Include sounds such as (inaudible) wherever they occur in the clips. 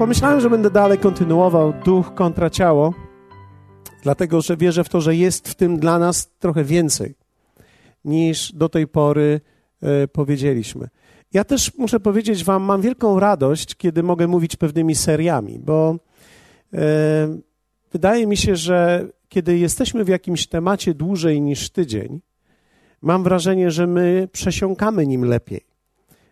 Pomyślałem, że będę dalej kontynuował duch kontra ciało, dlatego że wierzę w to, że jest w tym dla nas trochę więcej niż do tej pory e, powiedzieliśmy. Ja też muszę powiedzieć Wam, mam wielką radość, kiedy mogę mówić pewnymi seriami, bo e, wydaje mi się, że kiedy jesteśmy w jakimś temacie dłużej niż tydzień, mam wrażenie, że my przesiąkamy nim lepiej.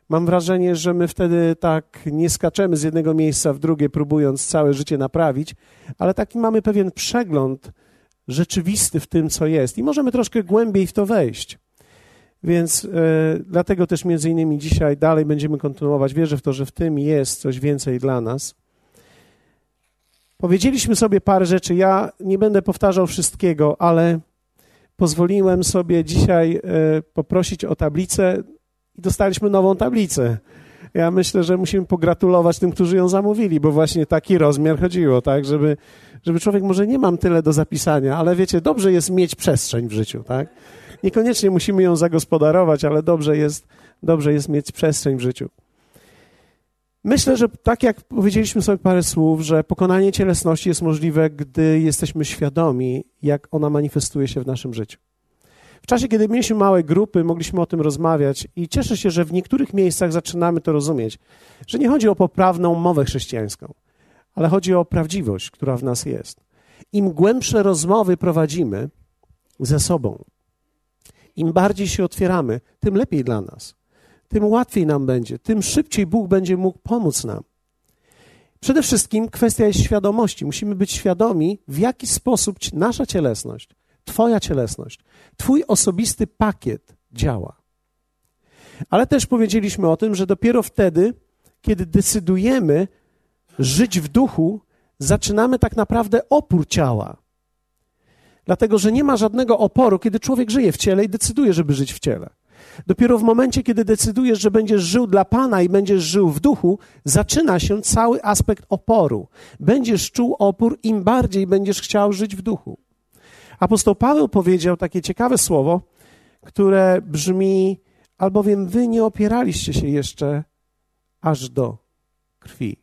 Mam wrażenie, że my wtedy tak nie skaczemy z jednego miejsca w drugie, próbując całe życie naprawić, ale taki mamy pewien przegląd rzeczywisty w tym, co jest i możemy troszkę głębiej w to wejść. Więc e, dlatego też między innymi dzisiaj dalej będziemy kontynuować. Wierzę w to, że w tym jest coś więcej dla nas. Powiedzieliśmy sobie parę rzeczy. Ja nie będę powtarzał wszystkiego, ale pozwoliłem sobie dzisiaj e, poprosić o tablicę i dostaliśmy nową tablicę. Ja myślę, że musimy pogratulować tym, którzy ją zamówili, bo właśnie taki rozmiar chodziło, tak, żeby, żeby człowiek może nie mam tyle do zapisania, ale wiecie, dobrze jest mieć przestrzeń w życiu, tak? Niekoniecznie musimy ją zagospodarować, ale dobrze jest, dobrze jest mieć przestrzeń w życiu. Myślę, że tak jak powiedzieliśmy sobie parę słów, że pokonanie cielesności jest możliwe, gdy jesteśmy świadomi, jak ona manifestuje się w naszym życiu. Czasie, kiedy mieliśmy małe grupy, mogliśmy o tym rozmawiać i cieszę się, że w niektórych miejscach zaczynamy to rozumieć, że nie chodzi o poprawną mowę chrześcijańską, ale chodzi o prawdziwość, która w nas jest. Im głębsze rozmowy prowadzimy ze sobą, im bardziej się otwieramy, tym lepiej dla nas, tym łatwiej nam będzie, tym szybciej Bóg będzie mógł pomóc nam. Przede wszystkim kwestia jest świadomości. Musimy być świadomi, w jaki sposób nasza cielesność, Twoja cielesność, Twój osobisty pakiet działa. Ale też powiedzieliśmy o tym, że dopiero wtedy, kiedy decydujemy żyć w duchu, zaczynamy tak naprawdę opór ciała. Dlatego, że nie ma żadnego oporu, kiedy człowiek żyje w ciele i decyduje, żeby żyć w ciele. Dopiero w momencie, kiedy decydujesz, że będziesz żył dla Pana i będziesz żył w duchu, zaczyna się cały aspekt oporu. Będziesz czuł opór, im bardziej będziesz chciał żyć w duchu. Apostoł Paweł powiedział takie ciekawe słowo, które brzmi: Albowiem wy nie opieraliście się jeszcze aż do krwi.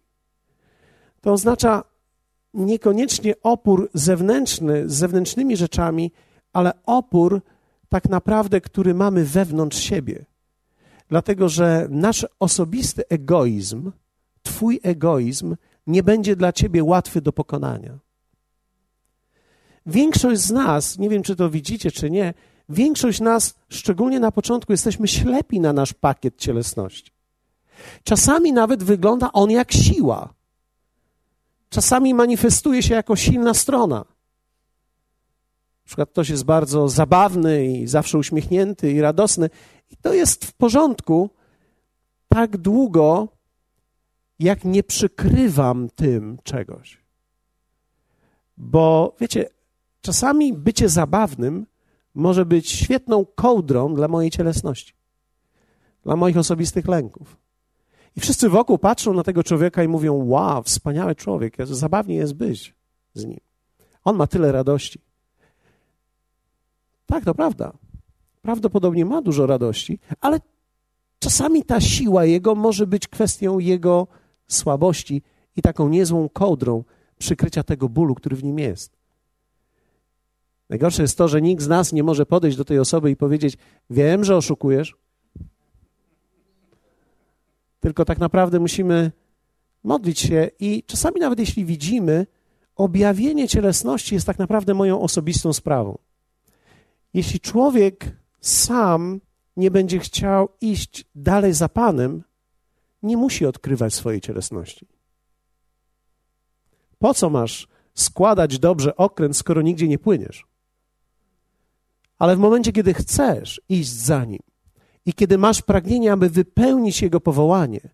To oznacza niekoniecznie opór zewnętrzny, z zewnętrznymi rzeczami, ale opór tak naprawdę, który mamy wewnątrz siebie. Dlatego, że nasz osobisty egoizm, Twój egoizm, nie będzie dla Ciebie łatwy do pokonania. Większość z nas, nie wiem czy to widzicie, czy nie, większość nas, szczególnie na początku, jesteśmy ślepi na nasz pakiet cielesności. Czasami nawet wygląda on jak siła. Czasami manifestuje się jako silna strona. Na przykład ktoś jest bardzo zabawny i zawsze uśmiechnięty i radosny, i to jest w porządku tak długo, jak nie przykrywam tym czegoś. Bo wiecie, Czasami bycie zabawnym może być świetną kołdrą dla mojej cielesności, dla moich osobistych lęków. I wszyscy wokół patrzą na tego człowieka i mówią: Wow, wspaniały człowiek, zabawnie jest być z nim. On ma tyle radości. Tak, to prawda. Prawdopodobnie ma dużo radości, ale czasami ta siła jego może być kwestią jego słabości i taką niezłą kołdrą przykrycia tego bólu, który w nim jest. Najgorsze jest to, że nikt z nas nie może podejść do tej osoby i powiedzieć: Wiem, że oszukujesz. Tylko tak naprawdę musimy modlić się i czasami, nawet jeśli widzimy, objawienie cielesności jest tak naprawdę moją osobistą sprawą. Jeśli człowiek sam nie będzie chciał iść dalej za Panem, nie musi odkrywać swojej cielesności. Po co masz składać dobrze okręt, skoro nigdzie nie płyniesz? Ale w momencie, kiedy chcesz iść za nim i kiedy masz pragnienie, aby wypełnić jego powołanie,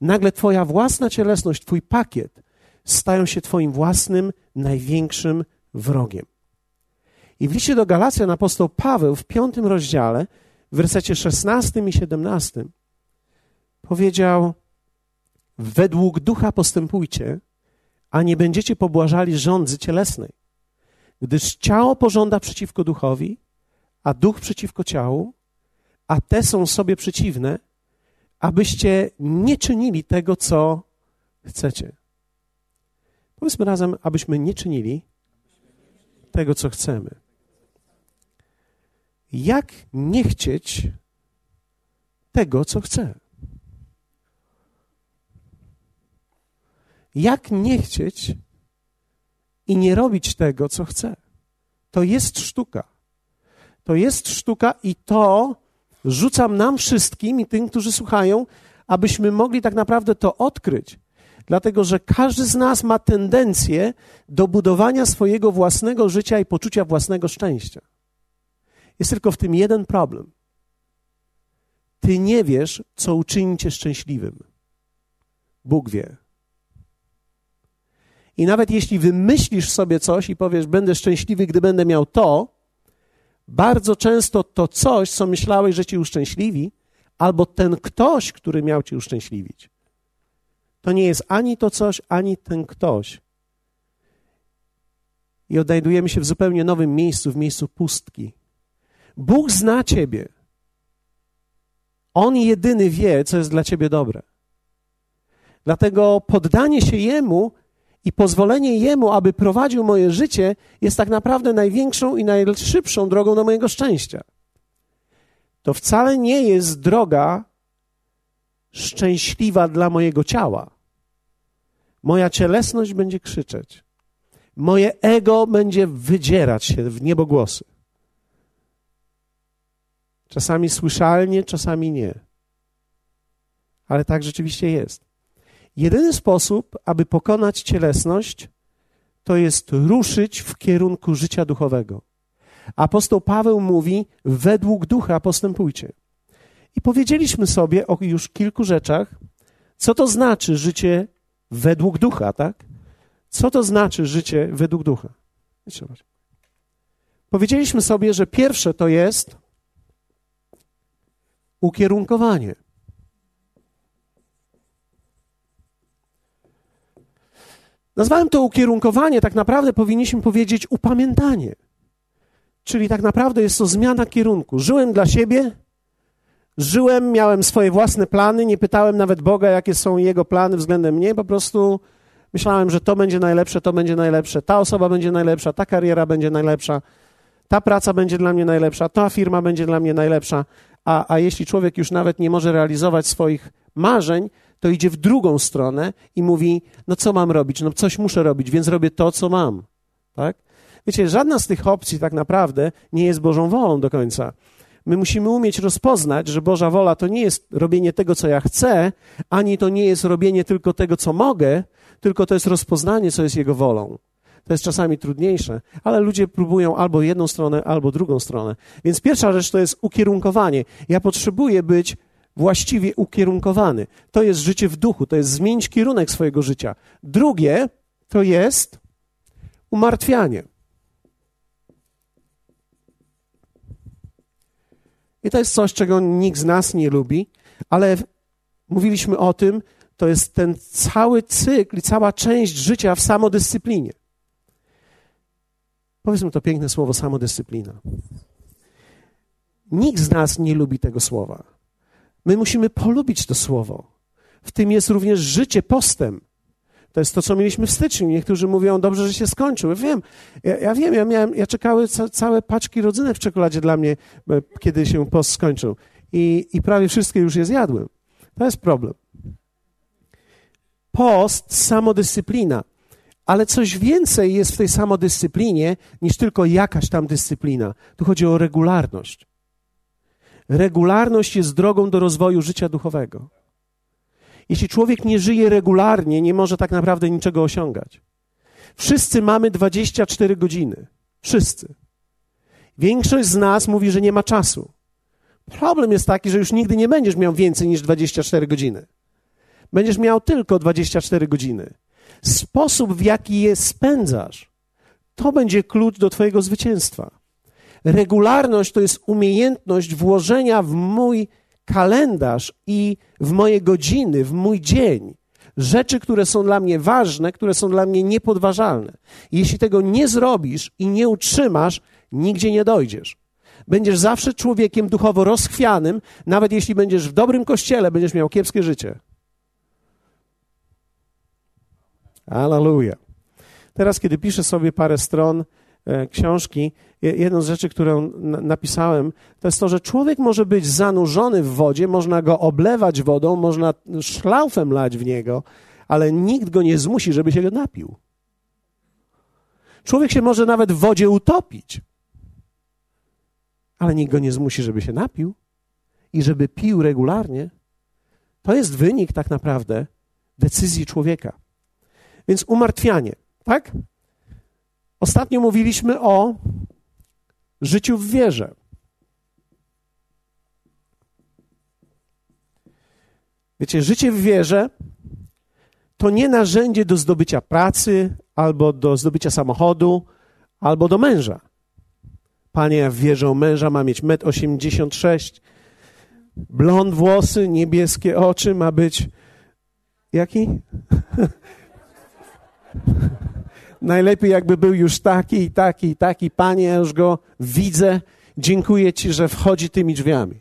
nagle Twoja własna cielesność, Twój pakiet stają się Twoim własnym, największym wrogiem. I w liście do Galacjan apostoł Paweł w piątym rozdziale, w wersecie 16 i 17 powiedział: Według ducha postępujcie, a nie będziecie pobłażali rządzy cielesnej, gdyż ciało pożąda przeciwko duchowi, a duch przeciwko ciału, a te są sobie przeciwne, abyście nie czynili tego, co chcecie. Powiedzmy razem, abyśmy nie czynili tego, co chcemy. Jak nie chcieć tego, co chcę? Jak nie chcieć i nie robić tego, co chcę? To jest sztuka. To jest sztuka i to rzucam nam wszystkim i tym, którzy słuchają, abyśmy mogli tak naprawdę to odkryć. Dlatego, że każdy z nas ma tendencję do budowania swojego własnego życia i poczucia własnego szczęścia. Jest tylko w tym jeden problem. Ty nie wiesz, co uczyni cię szczęśliwym. Bóg wie. I nawet jeśli wymyślisz sobie coś i powiesz, będę szczęśliwy, gdy będę miał to, bardzo często to coś, co myślałeś, że cię uszczęśliwi, albo ten ktoś, który miał cię uszczęśliwić, to nie jest ani to coś, ani ten ktoś. I odnajdujemy się w zupełnie nowym miejscu, w miejscu pustki. Bóg zna ciebie. On jedyny wie, co jest dla ciebie dobre. Dlatego poddanie się Jemu i pozwolenie Jemu, aby prowadził moje życie, jest tak naprawdę największą i najszybszą drogą do mojego szczęścia. To wcale nie jest droga szczęśliwa dla mojego ciała. Moja cielesność będzie krzyczeć. Moje ego będzie wydzierać się w niebogłosy. Czasami słyszalnie, czasami nie. Ale tak rzeczywiście jest. Jedyny sposób, aby pokonać cielesność, to jest ruszyć w kierunku życia duchowego. Apostoł Paweł mówi: według ducha postępujcie. I powiedzieliśmy sobie o już kilku rzeczach, co to znaczy życie według ducha, tak? Co to znaczy życie według ducha? Powiedzieliśmy sobie, że pierwsze to jest ukierunkowanie. Nazwałem to ukierunkowanie, tak naprawdę powinniśmy powiedzieć upamiętanie. Czyli tak naprawdę jest to zmiana kierunku. Żyłem dla siebie, żyłem, miałem swoje własne plany, nie pytałem nawet Boga, jakie są Jego plany względem mnie, po prostu myślałem, że to będzie najlepsze, to będzie najlepsze, ta osoba będzie najlepsza, ta kariera będzie najlepsza, ta praca będzie dla mnie najlepsza, ta firma będzie dla mnie najlepsza. A, a jeśli człowiek już nawet nie może realizować swoich marzeń, to idzie w drugą stronę i mówi: No co mam robić? No coś muszę robić, więc robię to, co mam. Tak? Wiecie, żadna z tych opcji tak naprawdę nie jest Bożą wolą do końca. My musimy umieć rozpoznać, że Boża wola to nie jest robienie tego, co ja chcę, ani to nie jest robienie tylko tego, co mogę, tylko to jest rozpoznanie, co jest Jego wolą. To jest czasami trudniejsze, ale ludzie próbują albo jedną stronę, albo drugą stronę. Więc pierwsza rzecz to jest ukierunkowanie. Ja potrzebuję być właściwie ukierunkowany. To jest życie w duchu, to jest zmienić kierunek swojego życia. Drugie to jest umartwianie. I to jest coś, czego nikt z nas nie lubi, ale mówiliśmy o tym, to jest ten cały cykl i cała część życia w samodyscyplinie. Powiedzmy to piękne słowo samodyscyplina. Nikt z nas nie lubi tego słowa. My musimy polubić to słowo. W tym jest również życie postem. To jest to, co mieliśmy w styczniu. Niektórzy mówią, dobrze, że się skończył. Ja wiem, ja, ja wiem, ja, miałem, ja czekały ca, całe paczki rodzynek w czekoladzie dla mnie, e, kiedy się post skończył. I, I prawie wszystkie już je zjadłem. To jest problem. Post, samodyscyplina. Ale coś więcej jest w tej samodyscyplinie niż tylko jakaś tam dyscyplina. Tu chodzi o regularność. Regularność jest drogą do rozwoju życia duchowego. Jeśli człowiek nie żyje regularnie, nie może tak naprawdę niczego osiągać. Wszyscy mamy 24 godziny. Wszyscy. Większość z nas mówi, że nie ma czasu. Problem jest taki, że już nigdy nie będziesz miał więcej niż 24 godziny. Będziesz miał tylko 24 godziny. Sposób, w jaki je spędzasz, to będzie klucz do Twojego zwycięstwa. Regularność to jest umiejętność włożenia w mój kalendarz i w moje godziny, w mój dzień rzeczy, które są dla mnie ważne, które są dla mnie niepodważalne. Jeśli tego nie zrobisz i nie utrzymasz, nigdzie nie dojdziesz. Będziesz zawsze człowiekiem duchowo rozchwianym, nawet jeśli będziesz w dobrym kościele, będziesz miał kiepskie życie. Aleluja. teraz, kiedy piszę sobie parę stron książki, jedną z rzeczy, którą napisałem, to jest to, że człowiek może być zanurzony w wodzie, można go oblewać wodą, można szlaufem lać w niego, ale nikt go nie zmusi, żeby się go napił. Człowiek się może nawet w wodzie utopić, ale nikt go nie zmusi, żeby się napił i żeby pił regularnie. To jest wynik tak naprawdę decyzji człowieka. Więc umartwianie, tak? Ostatnio mówiliśmy o życiu w wierze. Wiecie, życie w wierze to nie narzędzie do zdobycia pracy, albo do zdobycia samochodu, albo do męża. Panie, ja wierzę, męża ma mieć 1,86 m, blond włosy, niebieskie oczy, ma być jaki? (laughs) Najlepiej jakby był już taki i taki i taki. Panie, ja już go widzę. Dziękuję Ci, że wchodzi tymi drzwiami.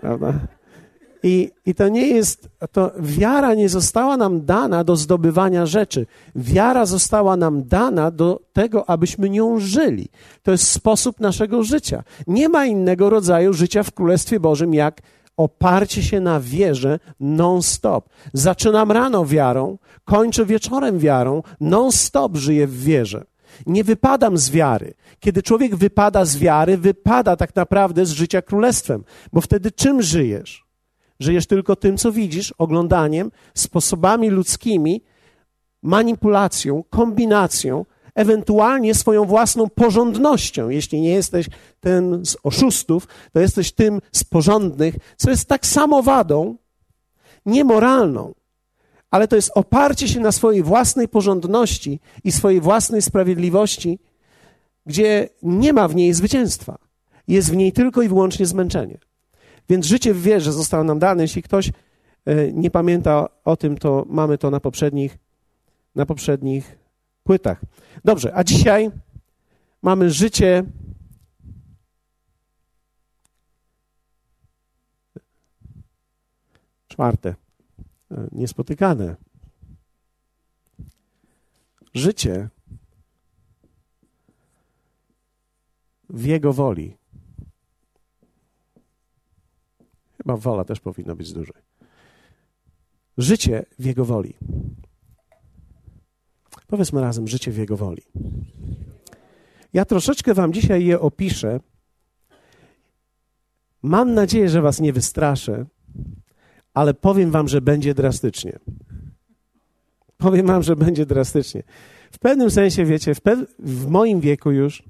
Prawda? I, I to nie jest, to wiara nie została nam dana do zdobywania rzeczy. Wiara została nam dana do tego, abyśmy nią żyli. To jest sposób naszego życia. Nie ma innego rodzaju życia w Królestwie Bożym, jak oparcie się na wierze non-stop. Zaczynam rano wiarą, kończę wieczorem wiarą, non-stop żyję w wierze. Nie wypadam z wiary. Kiedy człowiek wypada z wiary, wypada tak naprawdę z życia królestwem, bo wtedy czym żyjesz? Żyjesz tylko tym, co widzisz, oglądaniem, sposobami ludzkimi, manipulacją, kombinacją, ewentualnie swoją własną porządnością. Jeśli nie jesteś ten z oszustów, to jesteś tym z porządnych, co jest tak samo wadą, niemoralną, ale to jest oparcie się na swojej własnej porządności i swojej własnej sprawiedliwości, gdzie nie ma w niej zwycięstwa. Jest w niej tylko i wyłącznie zmęczenie. Więc życie w wierze zostało nam dane. Jeśli ktoś e, nie pamięta o tym, to mamy to na poprzednich, na poprzednich płytach. Dobrze, a dzisiaj mamy życie. Czwarte, e, niespotykane. Życie w Jego woli. Chyba wola też powinna być duża. Życie w Jego woli. Powiedzmy razem, życie w Jego woli. Ja troszeczkę Wam dzisiaj je opiszę. Mam nadzieję, że Was nie wystraszę, ale powiem Wam, że będzie drastycznie. Powiem Wam, że będzie drastycznie. W pewnym sensie, wiecie, w, pew w moim wieku już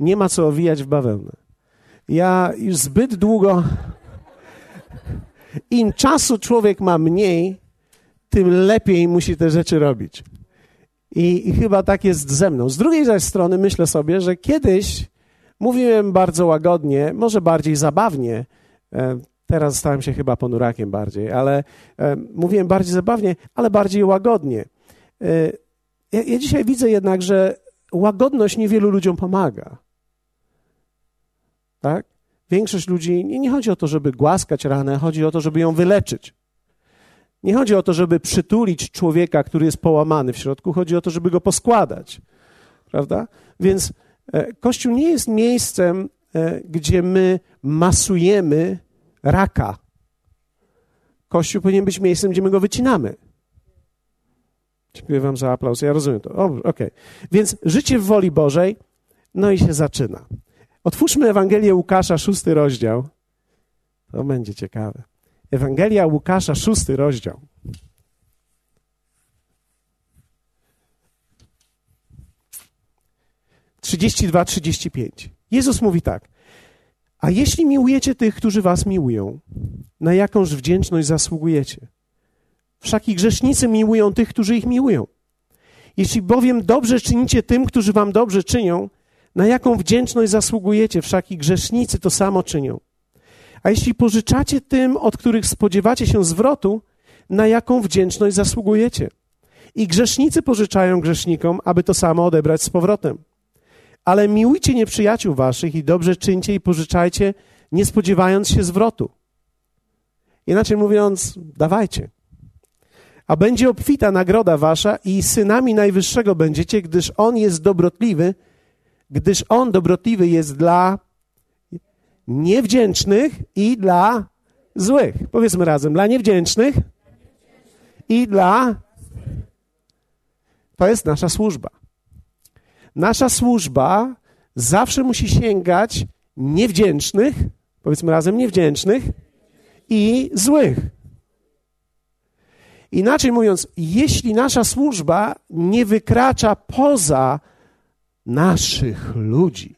nie ma co owijać w bawełnę. Ja już zbyt długo im czasu człowiek ma mniej, tym lepiej musi te rzeczy robić. I, I, chyba tak jest ze mną. Z drugiej zaś strony myślę sobie, że kiedyś mówiłem bardzo łagodnie, może bardziej zabawnie. E, teraz stałem się chyba ponurakiem bardziej, ale e, mówiłem bardziej zabawnie, ale bardziej łagodnie. E, ja, ja dzisiaj widzę jednak, że łagodność niewielu ludziom pomaga. Tak? Większość ludzi, nie, nie chodzi o to, żeby głaskać ranę, chodzi o to, żeby ją wyleczyć. Nie chodzi o to, żeby przytulić człowieka, który jest połamany w środku, chodzi o to, żeby go poskładać. Prawda? Więc e, Kościół nie jest miejscem, e, gdzie my masujemy raka. Kościół powinien być miejscem, gdzie my go wycinamy. Dziękuję Wam za aplauz. Ja rozumiem to. Okej. Okay. Więc życie w woli Bożej, no i się zaczyna. Otwórzmy Ewangelię Łukasza, szósty rozdział. To będzie ciekawe. Ewangelia Łukasza, szósty rozdział. Trzydzieści dwa, trzydzieści pięć. Jezus mówi tak. A jeśli miłujecie tych, którzy was miłują, na jakąż wdzięczność zasługujecie? Wszak i grzesznicy miłują tych, którzy ich miłują. Jeśli bowiem dobrze czynicie tym, którzy wam dobrze czynią, na jaką wdzięczność zasługujecie, wszak i grzesznicy to samo czynią. A jeśli pożyczacie tym, od których spodziewacie się zwrotu, na jaką wdzięczność zasługujecie? I grzesznicy pożyczają grzesznikom, aby to samo odebrać z powrotem. Ale miłujcie nieprzyjaciół waszych i dobrze czyńcie i pożyczajcie, nie spodziewając się zwrotu. Inaczej mówiąc, dawajcie. A będzie obfita nagroda wasza i synami Najwyższego będziecie, gdyż On jest dobrotliwy, gdyż On dobrotliwy jest dla niewdzięcznych i dla złych. Powiedzmy razem, dla niewdzięcznych i dla. To jest nasza służba. Nasza służba zawsze musi sięgać niewdzięcznych, powiedzmy razem niewdzięcznych i złych. Inaczej mówiąc, jeśli nasza służba nie wykracza poza naszych ludzi,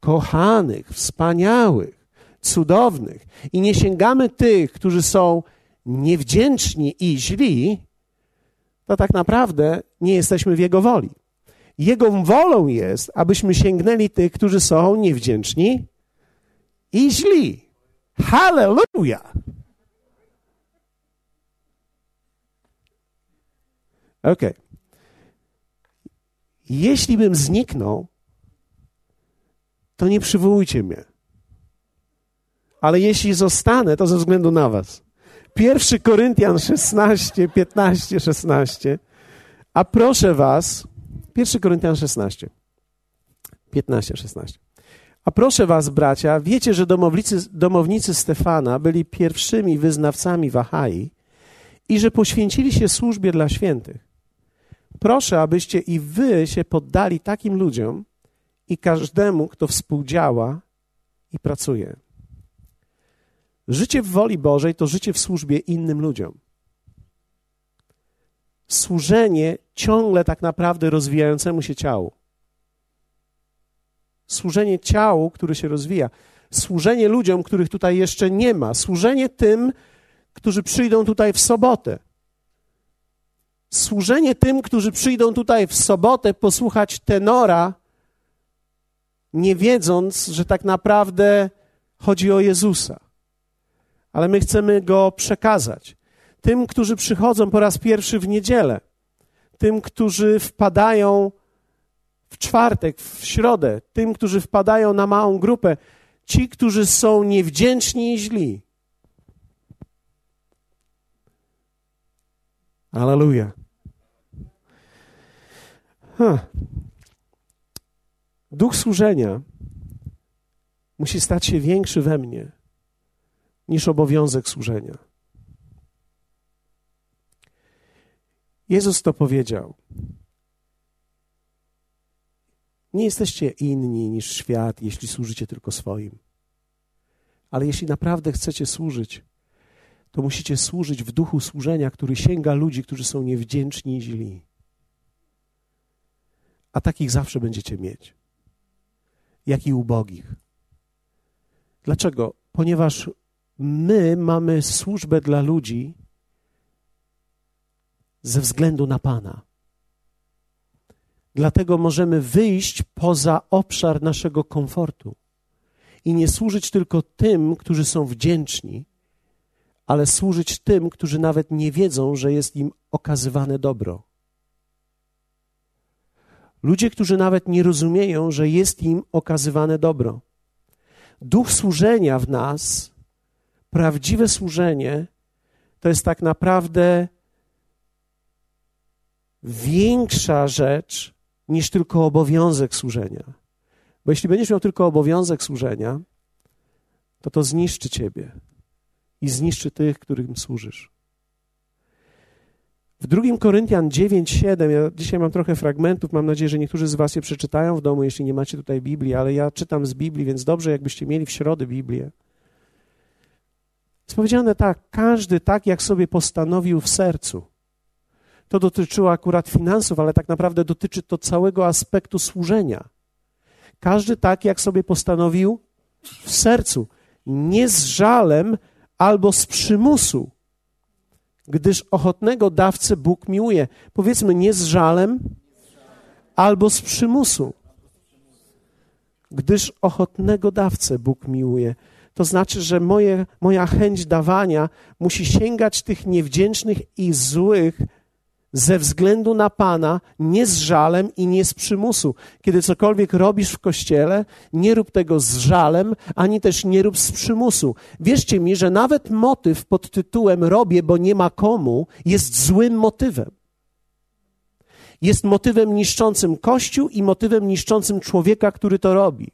kochanych, wspaniałych, cudownych i nie sięgamy tych, którzy są niewdzięczni i źli, to tak naprawdę nie jesteśmy w Jego woli. Jego wolą jest, abyśmy sięgnęli tych, którzy są niewdzięczni i źli. Hallelujah! Ok. Jeśli bym zniknął, to nie przywołujcie mnie. Ale jeśli zostanę, to ze względu na was. Pierwszy Koryntian 16, 15, 16. A proszę was, pierwszy Koryntian 16, 15, 16. A proszę was, bracia, wiecie, że domownicy, domownicy Stefana byli pierwszymi wyznawcami Wahai i że poświęcili się służbie dla świętych. Proszę, abyście i wy się poddali takim ludziom i każdemu, kto współdziała i pracuje. Życie w woli Bożej to życie w służbie innym ludziom. Służenie ciągle tak naprawdę rozwijającemu się ciału. Służenie ciału, który się rozwija. Służenie ludziom, których tutaj jeszcze nie ma. Służenie tym, którzy przyjdą tutaj w sobotę. Służenie tym, którzy przyjdą tutaj w sobotę posłuchać tenora, nie wiedząc, że tak naprawdę chodzi o Jezusa ale my chcemy go przekazać. Tym, którzy przychodzą po raz pierwszy w niedzielę, tym, którzy wpadają w czwartek, w środę, tym, którzy wpadają na małą grupę, ci, którzy są niewdzięczni i źli. Aleluja. Huh. Duch służenia musi stać się większy we mnie niż obowiązek służenia. Jezus to powiedział. Nie jesteście inni niż świat, jeśli służycie tylko swoim. Ale jeśli naprawdę chcecie służyć, to musicie służyć w duchu służenia, który sięga ludzi, którzy są niewdzięczni i źli. A takich zawsze będziecie mieć. Jak i ubogich. Dlaczego? Ponieważ my mamy służbę dla ludzi ze względu na Pana. Dlatego możemy wyjść poza obszar naszego komfortu i nie służyć tylko tym, którzy są wdzięczni, ale służyć tym, którzy nawet nie wiedzą, że jest im okazywane dobro. Ludzie, którzy nawet nie rozumieją, że jest im okazywane dobro. Duch służenia w nas prawdziwe służenie to jest tak naprawdę większa rzecz niż tylko obowiązek służenia. Bo jeśli będziesz miał tylko obowiązek służenia, to to zniszczy ciebie i zniszczy tych, którym służysz. W 2 Koryntian 9, 7, ja dzisiaj mam trochę fragmentów, mam nadzieję, że niektórzy z was je przeczytają w domu, jeśli nie macie tutaj Biblii, ale ja czytam z Biblii, więc dobrze, jakbyście mieli w środę Biblię. Jest powiedziane tak, każdy tak, jak sobie postanowił w sercu. To dotyczyło akurat finansów, ale tak naprawdę dotyczy to całego aspektu służenia. Każdy tak, jak sobie postanowił w sercu, nie z żalem albo z przymusu, gdyż ochotnego dawcę Bóg miłuje. Powiedzmy, nie z żalem albo z przymusu, gdyż ochotnego dawcę Bóg miłuje. To znaczy, że moje, moja chęć dawania musi sięgać tych niewdzięcznych i złych ze względu na Pana, nie z żalem i nie z przymusu. Kiedy cokolwiek robisz w kościele, nie rób tego z żalem, ani też nie rób z przymusu. Wierzcie mi, że nawet motyw pod tytułem robię, bo nie ma komu, jest złym motywem. Jest motywem niszczącym Kościół i motywem niszczącym człowieka, który to robi.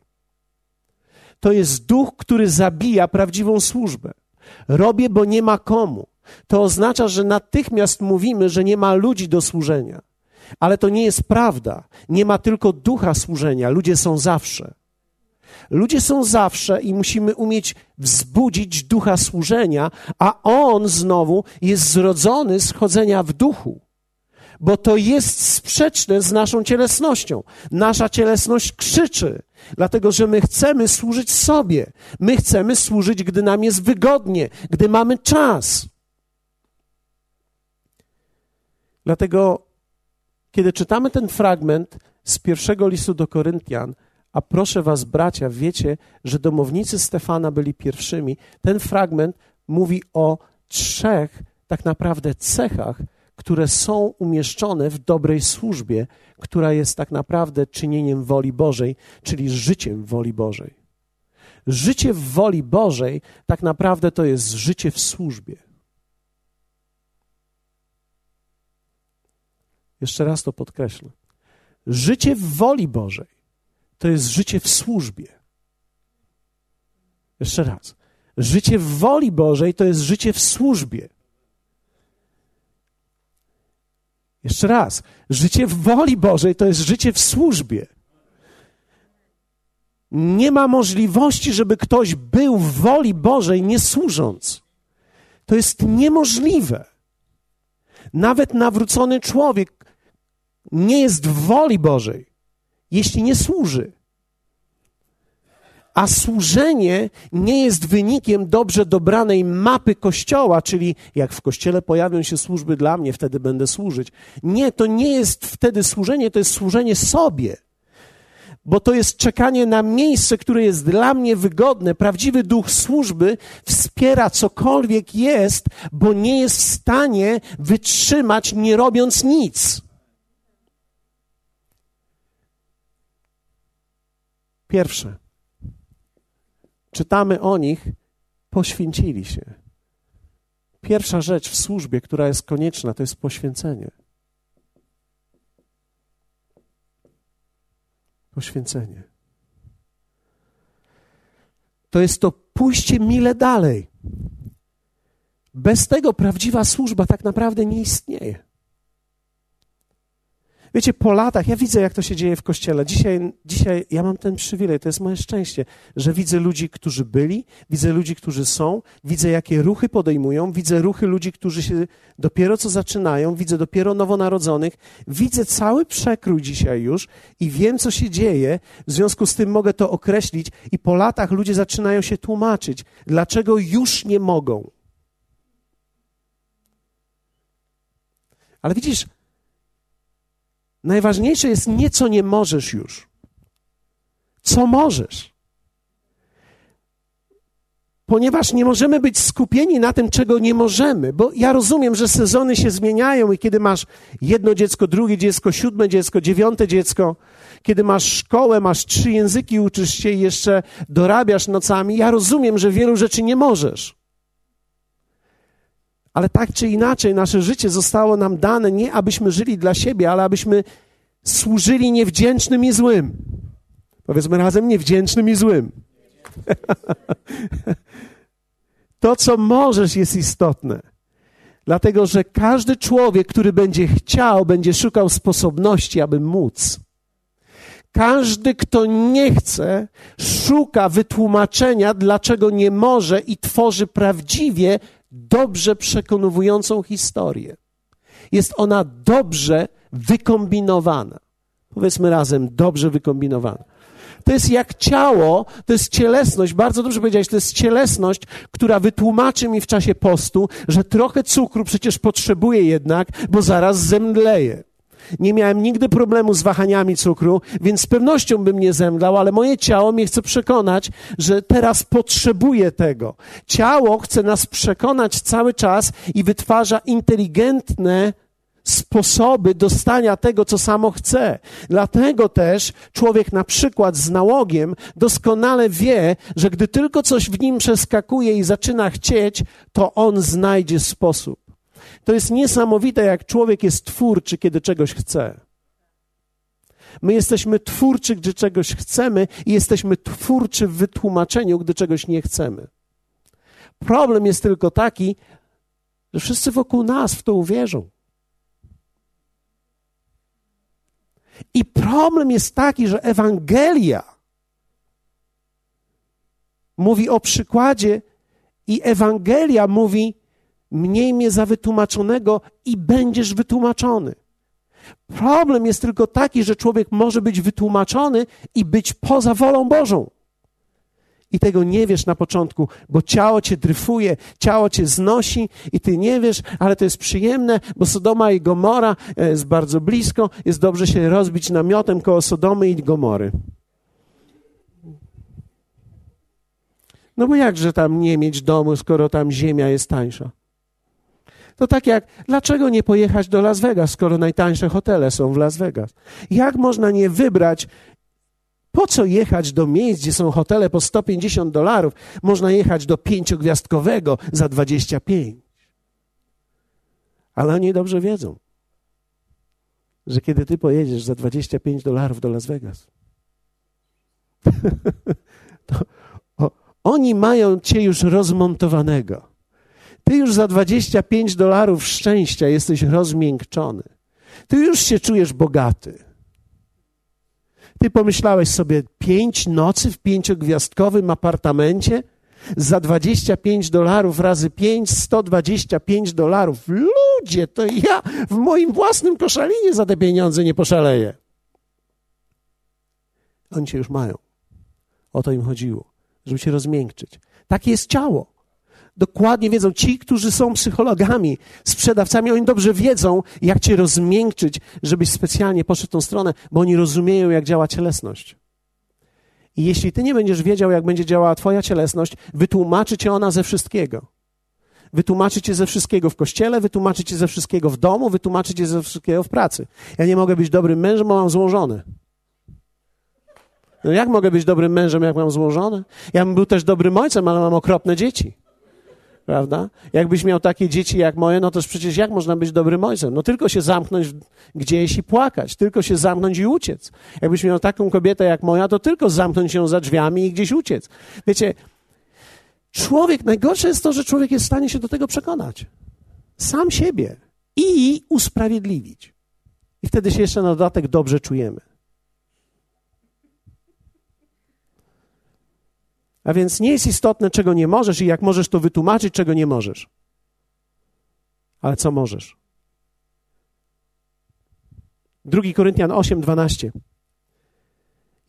To jest duch, który zabija prawdziwą służbę. Robię, bo nie ma komu to oznacza, że natychmiast mówimy, że nie ma ludzi do służenia. Ale to nie jest prawda. Nie ma tylko ducha służenia. Ludzie są zawsze. Ludzie są zawsze i musimy umieć wzbudzić ducha służenia, a on znowu jest zrodzony z chodzenia w duchu, bo to jest sprzeczne z naszą cielesnością. Nasza cielesność krzyczy, dlatego że my chcemy służyć sobie. My chcemy służyć, gdy nam jest wygodnie, gdy mamy czas. Dlatego, kiedy czytamy ten fragment z pierwszego listu do Koryntian, a proszę was, bracia, wiecie, że domownicy Stefana byli pierwszymi, ten fragment mówi o trzech tak naprawdę cechach, które są umieszczone w dobrej służbie, która jest tak naprawdę czynieniem woli Bożej, czyli życiem woli Bożej. Życie w woli Bożej tak naprawdę to jest życie w służbie. Jeszcze raz to podkreślę. Życie w woli Bożej to jest życie w służbie. Jeszcze raz. Życie w woli Bożej to jest życie w służbie. Jeszcze raz. Życie w woli Bożej to jest życie w służbie. Nie ma możliwości, żeby ktoś był w woli Bożej nie służąc. To jest niemożliwe. Nawet nawrócony człowiek nie jest w woli Bożej, jeśli nie służy. A służenie nie jest wynikiem dobrze dobranej mapy kościoła, czyli jak w kościele pojawią się służby dla mnie, wtedy będę służyć. Nie, to nie jest wtedy służenie, to jest służenie sobie. Bo to jest czekanie na miejsce, które jest dla mnie wygodne. Prawdziwy duch służby wspiera cokolwiek jest, bo nie jest w stanie wytrzymać, nie robiąc nic. Pierwsze, czytamy o nich, poświęcili się. Pierwsza rzecz w służbie, która jest konieczna, to jest poświęcenie. Poświęcenie. To jest to pójście mile dalej. Bez tego prawdziwa służba tak naprawdę nie istnieje. Wiecie, po latach, ja widzę, jak to się dzieje w kościele. Dzisiaj, dzisiaj ja mam ten przywilej, to jest moje szczęście, że widzę ludzi, którzy byli, widzę ludzi, którzy są, widzę, jakie ruchy podejmują, widzę ruchy ludzi, którzy się dopiero co zaczynają, widzę dopiero nowonarodzonych, widzę cały przekrój dzisiaj już i wiem, co się dzieje. W związku z tym mogę to określić, i po latach ludzie zaczynają się tłumaczyć, dlaczego już nie mogą. Ale widzisz, Najważniejsze jest nie co nie możesz już, co możesz. Ponieważ nie możemy być skupieni na tym, czego nie możemy, bo ja rozumiem, że sezony się zmieniają i kiedy masz jedno dziecko, drugie dziecko, siódme dziecko, dziewiąte dziecko, kiedy masz szkołę, masz trzy języki, uczysz się i jeszcze dorabiasz nocami, ja rozumiem, że wielu rzeczy nie możesz. Ale tak czy inaczej, nasze życie zostało nam dane nie abyśmy żyli dla siebie, ale abyśmy służyli niewdzięcznym i złym. Powiedzmy razem, niewdzięcznym i złym. (laughs) to, co możesz, jest istotne. Dlatego, że każdy człowiek, który będzie chciał, będzie szukał sposobności, aby móc. Każdy, kto nie chce, szuka wytłumaczenia, dlaczego nie może i tworzy prawdziwie dobrze przekonującą historię. Jest ona dobrze wykombinowana. Powiedzmy razem, dobrze wykombinowana. To jest jak ciało, to jest cielesność, bardzo dobrze powiedziałeś, to jest cielesność, która wytłumaczy mi w czasie postu, że trochę cukru przecież potrzebuję jednak, bo zaraz zemdleję. Nie miałem nigdy problemu z wahaniami cukru, więc z pewnością bym nie zemdlał, ale moje ciało mnie chce przekonać, że teraz potrzebuje tego. Ciało chce nas przekonać cały czas i wytwarza inteligentne sposoby dostania tego, co samo chce. Dlatego też człowiek na przykład z nałogiem doskonale wie, że gdy tylko coś w nim przeskakuje i zaczyna chcieć, to on znajdzie sposób. To jest niesamowite, jak człowiek jest twórczy, kiedy czegoś chce. My jesteśmy twórczy, gdy czegoś chcemy, i jesteśmy twórczy w wytłumaczeniu, gdy czegoś nie chcemy. Problem jest tylko taki, że wszyscy wokół nas w to uwierzą. I problem jest taki, że Ewangelia mówi o przykładzie, i Ewangelia mówi: mniej mnie za wytłumaczonego i będziesz wytłumaczony. Problem jest tylko taki, że człowiek może być wytłumaczony i być poza wolą Bożą. I tego nie wiesz na początku, bo ciało cię dryfuje, ciało cię znosi i ty nie wiesz, ale to jest przyjemne, bo Sodoma i Gomora e, jest bardzo blisko, jest dobrze się rozbić namiotem koło Sodomy i Gomory. No bo jakże tam nie mieć domu, skoro tam ziemia jest tańsza? To tak jak, dlaczego nie pojechać do Las Vegas, skoro najtańsze hotele są w Las Vegas? Jak można nie wybrać po co jechać do miejsc, gdzie są hotele po 150 dolarów? Można jechać do pięciogwiazdkowego za 25. Ale oni dobrze wiedzą, że kiedy ty pojedziesz za 25 dolarów do Las Vegas, (laughs) to oni mają cię już rozmontowanego. Ty już za 25 dolarów szczęścia jesteś rozmiękczony. Ty już się czujesz bogaty. Ty pomyślałeś sobie pięć nocy w pięciogwiazdkowym apartamencie za 25 dolarów razy 5, 125 dolarów. Ludzie, to ja w moim własnym koszalinie za te pieniądze nie poszaleję. Oni cię już mają. O to im chodziło, żeby się rozmiękczyć. Takie jest ciało dokładnie wiedzą, ci, którzy są psychologami, sprzedawcami, oni dobrze wiedzą, jak cię rozmiękczyć, żebyś specjalnie poszedł w tą stronę, bo oni rozumieją, jak działa cielesność. I jeśli ty nie będziesz wiedział, jak będzie działała twoja cielesność, wytłumaczy cię ona ze wszystkiego. Wytłumaczy cię ze wszystkiego w kościele, wytłumaczy cię ze wszystkiego w domu, wytłumaczy cię ze wszystkiego w pracy. Ja nie mogę być dobrym mężem, bo mam złożone. No jak mogę być dobrym mężem, jak mam złożone? Ja bym był też dobrym ojcem, ale mam okropne dzieci prawda? Jakbyś miał takie dzieci jak moje, no to przecież jak można być dobrym ojcem? No tylko się zamknąć gdzieś i płakać, tylko się zamknąć i uciec. Jakbyś miał taką kobietę jak moja, to tylko zamknąć się za drzwiami i gdzieś uciec. Wiecie, człowiek, najgorsze jest to, że człowiek jest w stanie się do tego przekonać. Sam siebie i usprawiedliwić. I wtedy się jeszcze na dodatek dobrze czujemy. A więc nie jest istotne, czego nie możesz i jak możesz to wytłumaczyć, czego nie możesz. Ale co możesz? 2 Koryntian 8, 12.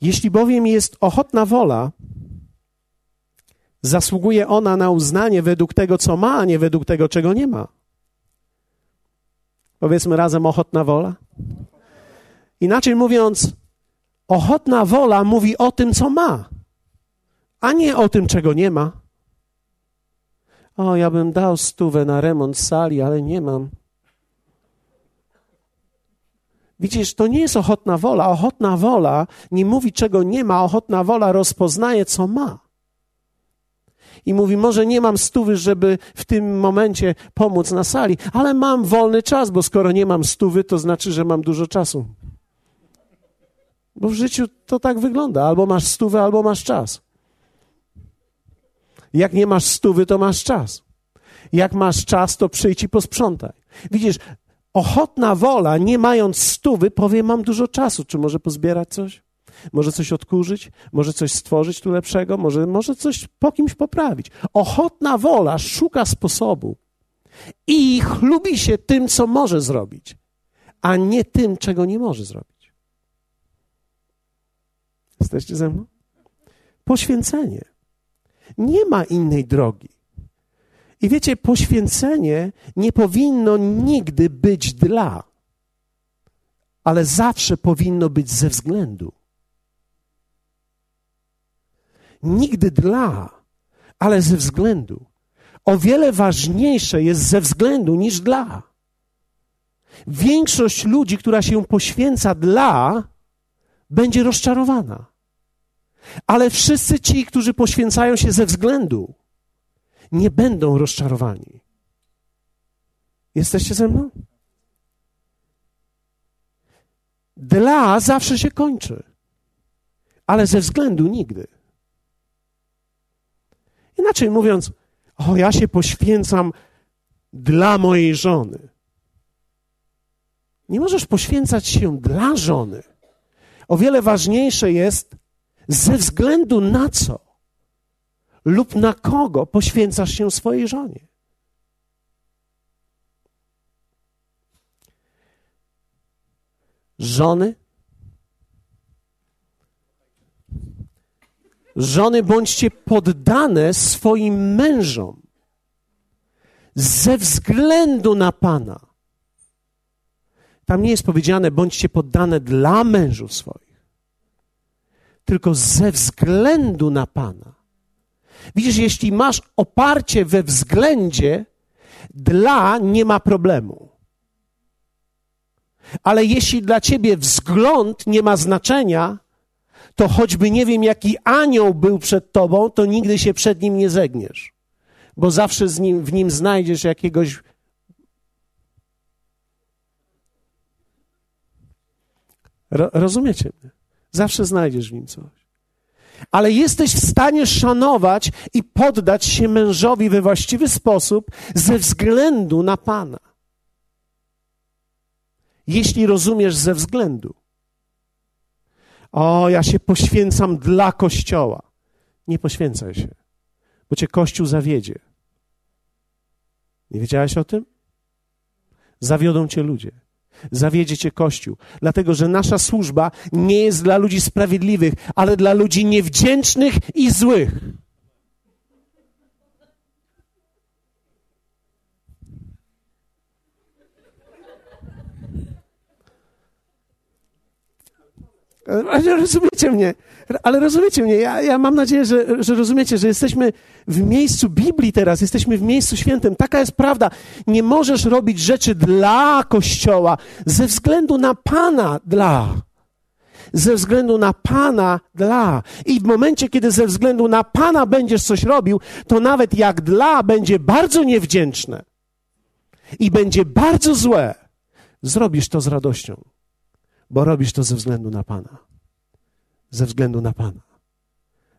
Jeśli bowiem jest ochotna wola, zasługuje ona na uznanie według tego, co ma, a nie według tego, czego nie ma. Powiedzmy razem ochotna wola. Inaczej mówiąc, ochotna wola mówi o tym, co ma a nie o tym, czego nie ma. O, ja bym dał stówę na remont sali, ale nie mam. Widzisz, to nie jest ochotna wola. Ochotna wola nie mówi, czego nie ma. Ochotna wola rozpoznaje, co ma. I mówi, może nie mam stówy, żeby w tym momencie pomóc na sali, ale mam wolny czas, bo skoro nie mam stówy, to znaczy, że mam dużo czasu. Bo w życiu to tak wygląda. Albo masz stówę, albo masz czas. Jak nie masz stówy, to masz czas. Jak masz czas, to przyjdź i posprzątaj. Widzisz, ochotna wola, nie mając stówy, powie: Mam dużo czasu. Czy może pozbierać coś? Może coś odkurzyć? Może coś stworzyć tu lepszego? Może, może coś po kimś poprawić? Ochotna wola szuka sposobu i chlubi się tym, co może zrobić, a nie tym, czego nie może zrobić. Jesteście ze mną? Poświęcenie. Nie ma innej drogi. I wiecie, poświęcenie nie powinno nigdy być dla, ale zawsze powinno być ze względu. Nigdy dla, ale ze względu. O wiele ważniejsze jest ze względu niż dla. Większość ludzi, która się poświęca dla, będzie rozczarowana. Ale wszyscy ci, którzy poświęcają się ze względu, nie będą rozczarowani. Jesteście ze mną? Dla zawsze się kończy, ale ze względu nigdy. Inaczej mówiąc, o, ja się poświęcam dla mojej żony. Nie możesz poświęcać się dla żony. O wiele ważniejsze jest, ze względu na co lub na kogo poświęcasz się swojej żonie. Żony, żony bądźcie poddane swoim mężom ze względu na Pana. Tam nie jest powiedziane, bądźcie poddane dla mężów swoich, tylko ze względu na Pana. Widzisz, jeśli masz oparcie we względzie, dla nie ma problemu. Ale jeśli dla ciebie wzgląd nie ma znaczenia, to choćby nie wiem, jaki anioł był przed tobą, to nigdy się przed nim nie zegniesz, bo zawsze nim, w nim znajdziesz jakiegoś. Ro, rozumiecie mnie? Zawsze znajdziesz w nim coś. Ale jesteś w stanie szanować i poddać się mężowi we właściwy sposób ze względu na Pana jeśli rozumiesz ze względu. O, ja się poświęcam dla Kościoła. Nie poświęcaj się, bo cię Kościół zawiedzie. Nie wiedziałeś o tym? Zawiodą cię ludzie. Zawiedzie cię Kościół, dlatego że nasza służba nie jest dla ludzi sprawiedliwych, ale dla ludzi niewdzięcznych i złych. Rozumiecie mnie, ale rozumiecie mnie. Ja, ja mam nadzieję, że, że rozumiecie, że jesteśmy w miejscu Biblii teraz, jesteśmy w miejscu świętym. Taka jest prawda. Nie możesz robić rzeczy dla Kościoła ze względu na Pana dla. Ze względu na Pana dla. I w momencie, kiedy ze względu na Pana będziesz coś robił, to nawet jak dla będzie bardzo niewdzięczne i będzie bardzo złe, zrobisz to z radością bo robisz to ze względu na Pana. Ze względu na Pana.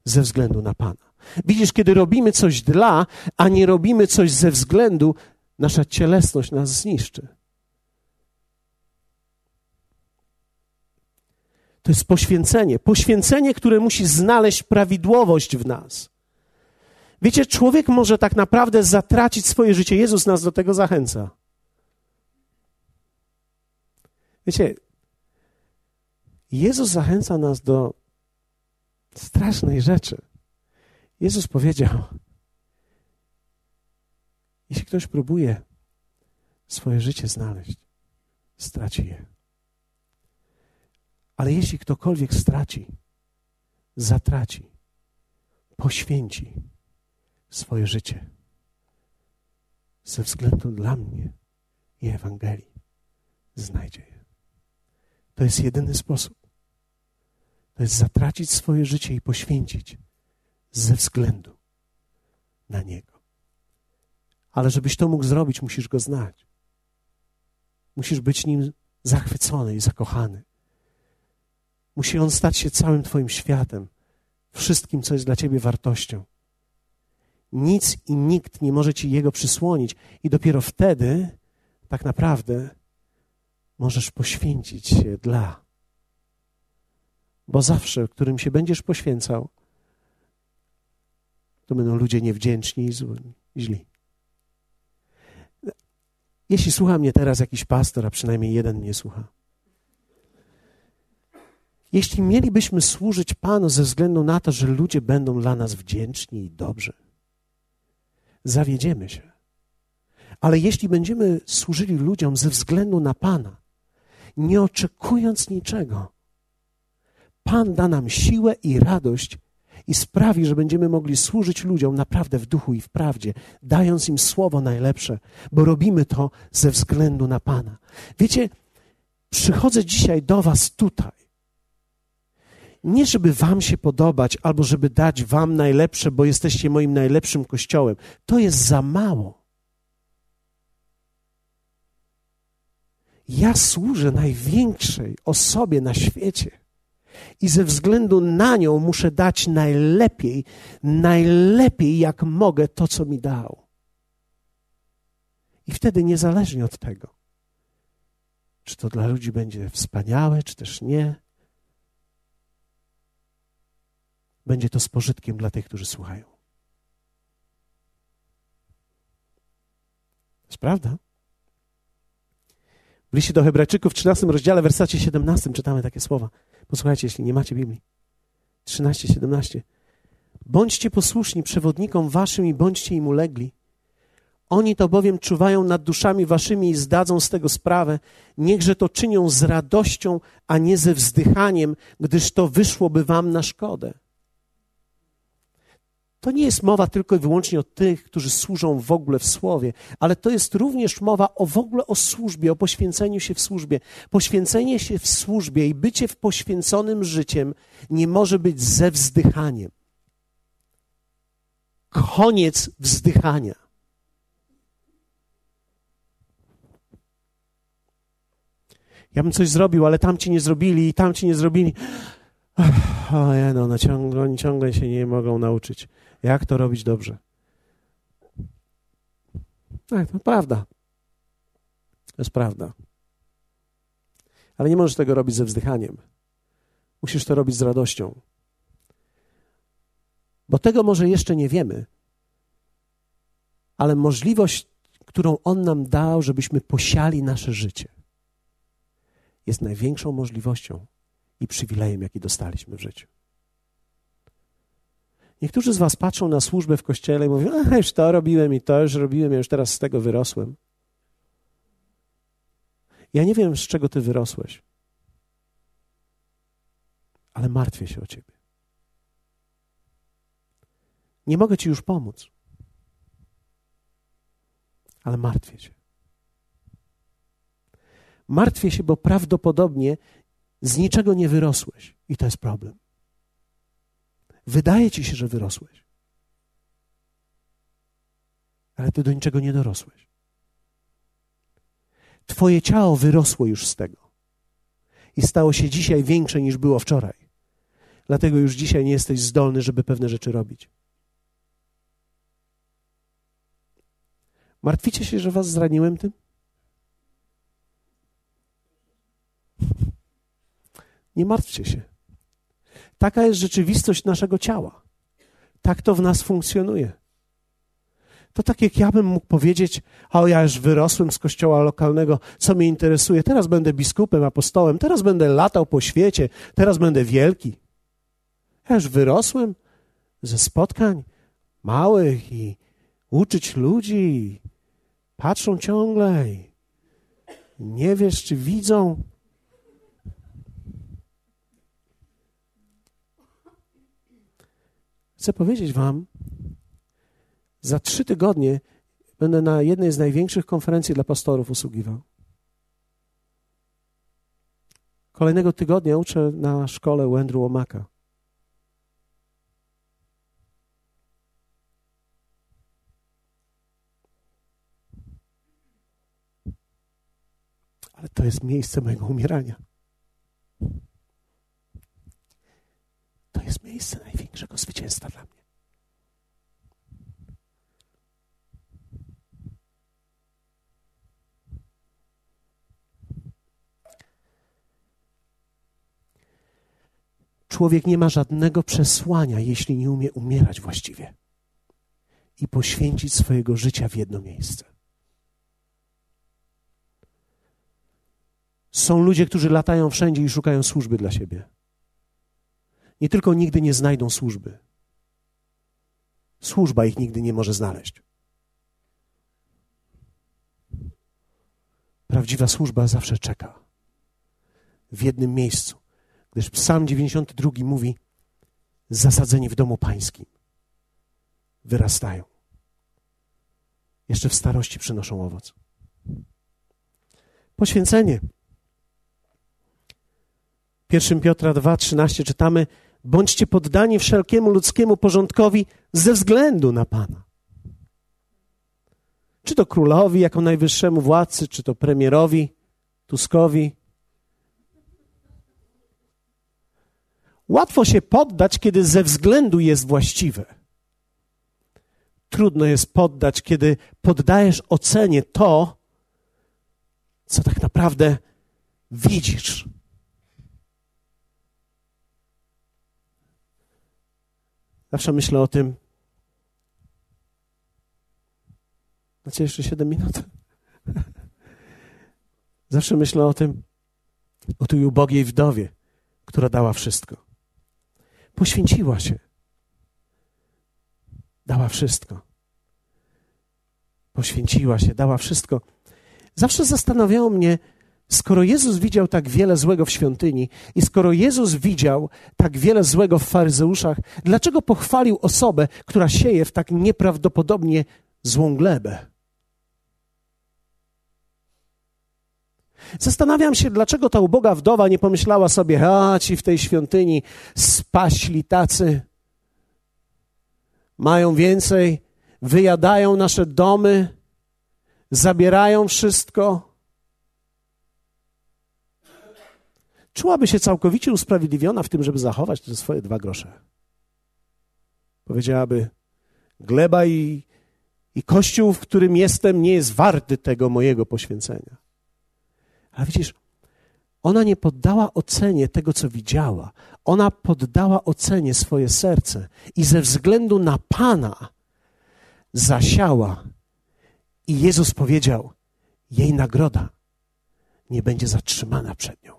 Ze względu na Pana. Widzisz, kiedy robimy coś dla, a nie robimy coś ze względu, nasza cielesność nas zniszczy. To jest poświęcenie. Poświęcenie, które musi znaleźć prawidłowość w nas. Wiecie, człowiek może tak naprawdę zatracić swoje życie. Jezus nas do tego zachęca. Wiecie, Jezus zachęca nas do strasznej rzeczy. Jezus powiedział: Jeśli ktoś próbuje swoje życie znaleźć, straci je. Ale jeśli ktokolwiek straci, zatraci, poświęci swoje życie ze względu dla mnie i Ewangelii, znajdzie je. To jest jedyny sposób. To jest zatracić swoje życie i poświęcić ze względu na Niego. Ale żebyś to mógł zrobić, musisz Go znać. Musisz być Nim zachwycony i zakochany. Musi On stać się całym Twoim światem, wszystkim, co jest dla Ciebie wartością. Nic i nikt nie może Ci Jego przysłonić, i dopiero wtedy tak naprawdę możesz poświęcić się dla. Bo zawsze, którym się będziesz poświęcał, to będą ludzie niewdzięczni i źli. Jeśli słucha mnie teraz jakiś pastor, a przynajmniej jeden mnie słucha, jeśli mielibyśmy służyć Panu ze względu na to, że ludzie będą dla nas wdzięczni i dobrzy, zawiedziemy się. Ale jeśli będziemy służyli ludziom ze względu na Pana, nie oczekując niczego. Pan da nam siłę i radość, i sprawi, że będziemy mogli służyć ludziom naprawdę w duchu i w prawdzie, dając im słowo najlepsze, bo robimy to ze względu na Pana. Wiecie, przychodzę dzisiaj do Was tutaj. Nie, żeby Wam się podobać, albo żeby dać Wam najlepsze, bo jesteście moim najlepszym kościołem. To jest za mało. Ja służę największej osobie na świecie i ze względu na nią muszę dać najlepiej, najlepiej jak mogę to, co mi dał. I wtedy niezależnie od tego, czy to dla ludzi będzie wspaniałe, czy też nie, będzie to z pożytkiem dla tych, którzy słuchają. To jest prawda? W liście do Hebrajczyków w 13 rozdziale, wersacie 17 czytamy takie słowa. Posłuchajcie, jeśli nie macie Biblii. 13, 17. Bądźcie posłuszni przewodnikom waszym i bądźcie im ulegli. Oni to bowiem czuwają nad duszami waszymi i zdadzą z tego sprawę. Niechże to czynią z radością, a nie ze wzdychaniem, gdyż to wyszłoby wam na szkodę. To nie jest mowa tylko i wyłącznie o tych, którzy służą w ogóle w słowie, ale to jest również mowa o w ogóle o służbie, o poświęceniu się w służbie. Poświęcenie się w służbie i bycie w poświęconym życiem nie może być ze wzdychaniem. Koniec wzdychania. Ja bym coś zrobił, ale tamci nie zrobili i tamci nie zrobili. Ojej, no, no ciągle, oni ciągle się nie mogą nauczyć. Jak to robić dobrze? Tak, to prawda. To jest prawda. Ale nie możesz tego robić ze wzdychaniem. Musisz to robić z radością. Bo tego może jeszcze nie wiemy, ale możliwość, którą On nam dał, żebyśmy posiali nasze życie, jest największą możliwością i przywilejem, jaki dostaliśmy w życiu. Niektórzy z Was patrzą na służbę w kościele i mówią: A już to robiłem i to już robiłem, ja już teraz z tego wyrosłem. Ja nie wiem, z czego Ty wyrosłeś, ale martwię się o Ciebie. Nie mogę Ci już pomóc, ale martwię się. Martwię się, bo prawdopodobnie z niczego nie wyrosłeś i to jest problem. Wydaje ci się, że wyrosłeś, ale ty do niczego nie dorosłeś. Twoje ciało wyrosło już z tego i stało się dzisiaj większe niż było wczoraj. Dlatego już dzisiaj nie jesteś zdolny, żeby pewne rzeczy robić. Martwicie się, że was zraniłem tym? Nie martwcie się. Taka jest rzeczywistość naszego ciała. Tak to w nas funkcjonuje. To tak jak ja bym mógł powiedzieć, o ja już wyrosłem z kościoła lokalnego, co mnie interesuje, teraz będę biskupem, apostołem, teraz będę latał po świecie, teraz będę wielki. Ja już wyrosłem ze spotkań małych i uczyć ludzi, patrzą ciągle nie wiesz, czy widzą. Chcę powiedzieć Wam, za trzy tygodnie będę na jednej z największych konferencji dla pastorów usługiwał. Kolejnego tygodnia uczę na szkole u Andrew Omaka. Ale to jest miejsce mojego umierania. Jest miejsce największego zwycięstwa dla mnie. Człowiek nie ma żadnego przesłania, jeśli nie umie umierać właściwie i poświęcić swojego życia w jedno miejsce. Są ludzie, którzy latają wszędzie i szukają służby dla siebie nie tylko nigdy nie znajdą służby, służba ich nigdy nie może znaleźć. Prawdziwa służba zawsze czeka w jednym miejscu, gdyż Psalm 92 mówi: zasadzeni w domu pańskim, wyrastają. Jeszcze w starości przynoszą owoc. Poświęcenie. 1 Piotra 2,13 czytamy: Bądźcie poddani wszelkiemu ludzkiemu porządkowi ze względu na Pana. Czy to królowi jako najwyższemu władcy, czy to premierowi, Tuskowi. Łatwo się poddać, kiedy ze względu jest właściwe. Trudno jest poddać, kiedy poddajesz ocenie to, co tak naprawdę widzisz. Zawsze myślę o tym. Macie jeszcze 7 minut? (laughs) Zawsze myślę o tym, o tej ubogiej wdowie, która dała wszystko. Poświęciła się. Dała wszystko. Poświęciła się, dała wszystko. Zawsze zastanawiało mnie, skoro Jezus widział tak wiele złego w świątyni i skoro Jezus widział tak wiele złego w faryzeuszach, dlaczego pochwalił osobę, która sieje w tak nieprawdopodobnie złą glebę? Zastanawiam się, dlaczego ta uboga wdowa nie pomyślała sobie, a ci w tej świątyni spaśli tacy, mają więcej, wyjadają nasze domy, zabierają wszystko. Czułaby się całkowicie usprawiedliwiona w tym, żeby zachować te swoje dwa grosze. Powiedziałaby, gleba i, i kościół, w którym jestem, nie jest warty tego mojego poświęcenia. Ale widzisz, ona nie poddała ocenie tego, co widziała. Ona poddała ocenie swoje serce i ze względu na Pana zasiała. I Jezus powiedział: Jej nagroda nie będzie zatrzymana przed nią.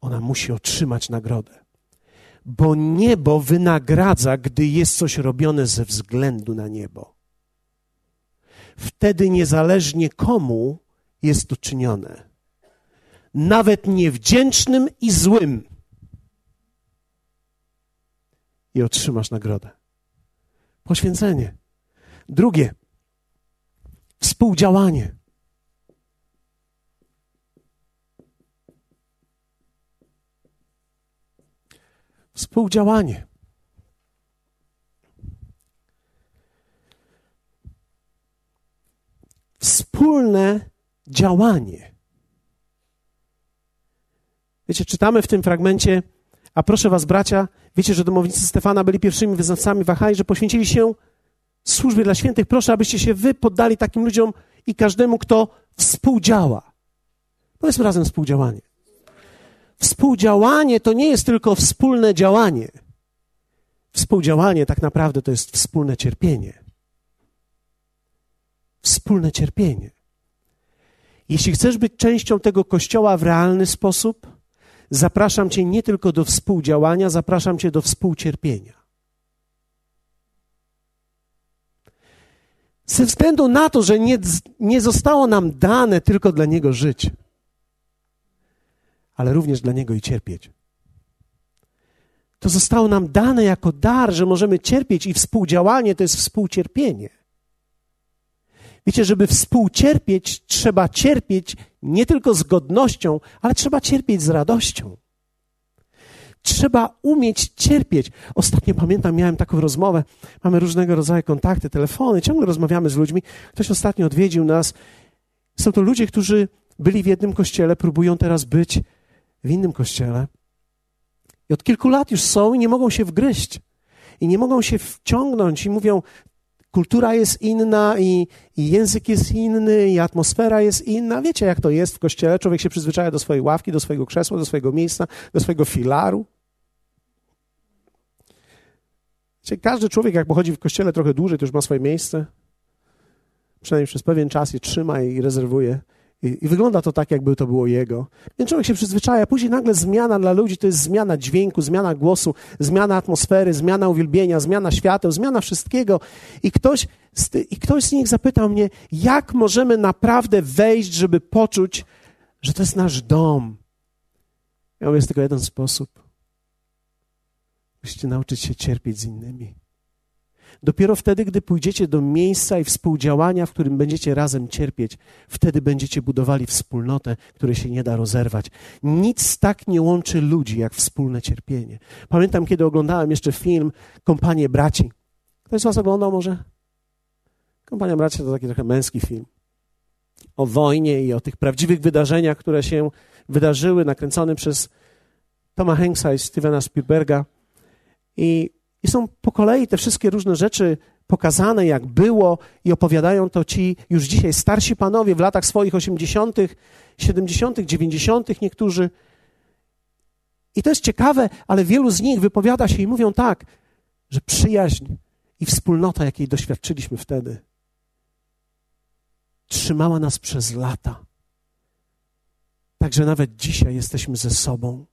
Ona musi otrzymać nagrodę, bo niebo wynagradza, gdy jest coś robione ze względu na niebo. Wtedy niezależnie komu jest to czynione. Nawet niewdzięcznym i złym. I otrzymasz nagrodę. Poświęcenie. Drugie. Współdziałanie. Współdziałanie. Wspólne działanie. Wiecie, czytamy w tym fragmencie, a proszę was, bracia, wiecie, że domownicy Stefana byli pierwszymi wyznawcami wahaj, że poświęcili się służbie dla świętych. Proszę, abyście się wy poddali takim ludziom i każdemu, kto współdziała. Powiedzmy razem współdziałanie. Współdziałanie to nie jest tylko wspólne działanie. Współdziałanie tak naprawdę to jest wspólne cierpienie. Wspólne cierpienie. Jeśli chcesz być częścią tego kościoła w realny sposób, zapraszam Cię nie tylko do współdziałania, zapraszam Cię do współcierpienia. Ze względu na to, że nie, nie zostało nam dane tylko dla Niego żyć, ale również dla Niego i cierpieć. To zostało nam dane jako dar, że możemy cierpieć i współdziałanie to jest współcierpienie. Wiecie, żeby współcierpieć, trzeba cierpieć nie tylko z godnością, ale trzeba cierpieć z radością. Trzeba umieć cierpieć. Ostatnio pamiętam, miałem taką rozmowę. Mamy różnego rodzaju kontakty, telefony, ciągle rozmawiamy z ludźmi. Ktoś ostatnio odwiedził nas. Są to ludzie, którzy byli w jednym kościele, próbują teraz być w innym kościele. I od kilku lat już są i nie mogą się wgryźć. I nie mogą się wciągnąć i mówią, kultura jest inna i, i, język jest inny i atmosfera jest inna. Wiecie, jak to jest w kościele? Człowiek się przyzwyczaja do swojej ławki, do swojego krzesła, do swojego miejsca, do swojego filaru. Wiecie, każdy człowiek, jak pochodzi w kościele trochę dłużej, to już ma swoje miejsce. Przynajmniej przez pewien czas je trzyma i rezerwuje. I, I, wygląda to tak, jakby to było jego. Więc człowiek się przyzwyczaja, później nagle zmiana dla ludzi to jest zmiana dźwięku, zmiana głosu, zmiana atmosfery, zmiana uwielbienia, zmiana świateł, zmiana wszystkiego. I ktoś, z, I ktoś z nich zapytał mnie, jak możemy naprawdę wejść, żeby poczuć, że to jest nasz dom. Ja mówię, jest tylko jeden sposób. Musicie nauczyć się cierpieć z innymi. Dopiero wtedy, gdy pójdziecie do miejsca i współdziałania, w którym będziecie razem cierpieć, wtedy będziecie budowali wspólnotę, której się nie da rozerwać. Nic tak nie łączy ludzi, jak wspólne cierpienie. Pamiętam, kiedy oglądałem jeszcze film Kompanie Braci. Ktoś z Was oglądał może? Kompania Braci to taki trochę męski film. O wojnie i o tych prawdziwych wydarzeniach, które się wydarzyły, nakręcony przez Toma Hanksa i Stevena Spielberga. I i są po kolei te wszystkie różne rzeczy pokazane, jak było, i opowiadają to ci już dzisiaj starsi panowie w latach swoich 80., 70., 90., niektórzy. I to jest ciekawe, ale wielu z nich wypowiada się i mówią tak, że przyjaźń i wspólnota, jakiej doświadczyliśmy wtedy, trzymała nas przez lata. Także nawet dzisiaj jesteśmy ze sobą,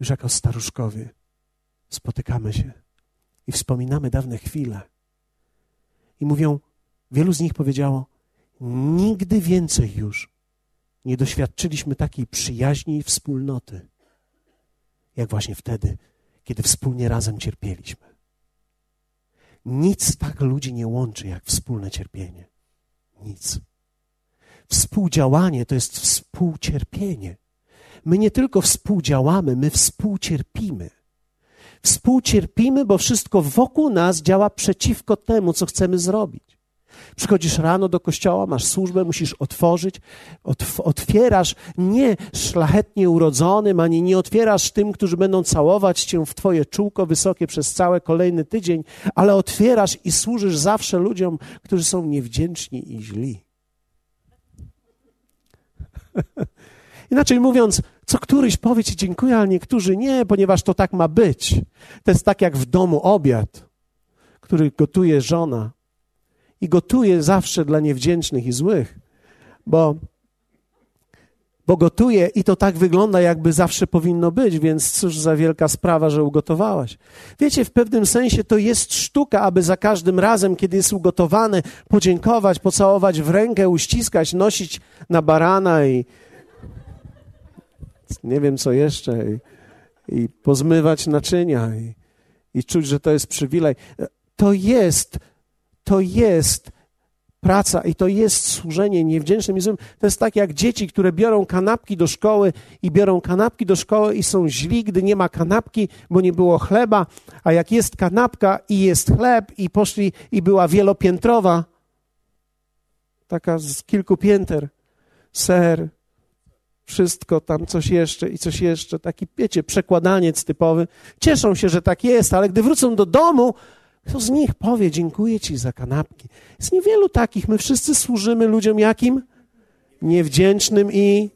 już jako staruszkowie spotykamy się i wspominamy dawne chwile. I mówią, wielu z nich powiedziało, nigdy więcej już nie doświadczyliśmy takiej przyjaźni i wspólnoty, jak właśnie wtedy, kiedy wspólnie razem cierpieliśmy. Nic tak ludzi nie łączy, jak wspólne cierpienie. Nic. Współdziałanie to jest współcierpienie. My nie tylko współdziałamy, my współcierpimy. Współcierpimy, bo wszystko wokół nas działa przeciwko temu, co chcemy zrobić. Przychodzisz rano do kościoła, masz służbę, musisz otworzyć, otw otwierasz nie szlachetnie urodzonym, ani nie otwierasz tym, którzy będą całować cię w twoje czółko wysokie przez cały kolejny tydzień, ale otwierasz i służysz zawsze ludziom, którzy są niewdzięczni i źli. (laughs) Inaczej mówiąc, co któryś powie ci dziękuję, ale niektórzy nie, ponieważ to tak ma być. To jest tak jak w domu obiad, który gotuje żona. I gotuje zawsze dla niewdzięcznych i złych, bo, bo gotuje i to tak wygląda, jakby zawsze powinno być, więc cóż za wielka sprawa, że ugotowałaś. Wiecie, w pewnym sensie to jest sztuka, aby za każdym razem, kiedy jest ugotowane, podziękować, pocałować w rękę, uściskać, nosić na barana i, nie wiem co jeszcze, i, i pozmywać naczynia, i, i czuć, że to jest przywilej. To jest, to jest praca i to jest służenie niewdzięcznym i złym. To jest tak jak dzieci, które biorą kanapki do szkoły i biorą kanapki do szkoły i są źli, gdy nie ma kanapki, bo nie było chleba, a jak jest kanapka i jest chleb i poszli i była wielopiętrowa, taka z kilku pięter, ser, wszystko tam coś jeszcze i coś jeszcze, taki, wiecie, przekładaniec typowy. Cieszą się, że tak jest, ale gdy wrócą do domu, kto z nich powie, dziękuję ci za kanapki. Jest niewielu takich. My wszyscy służymy ludziom jakim? Niewdzięcznym i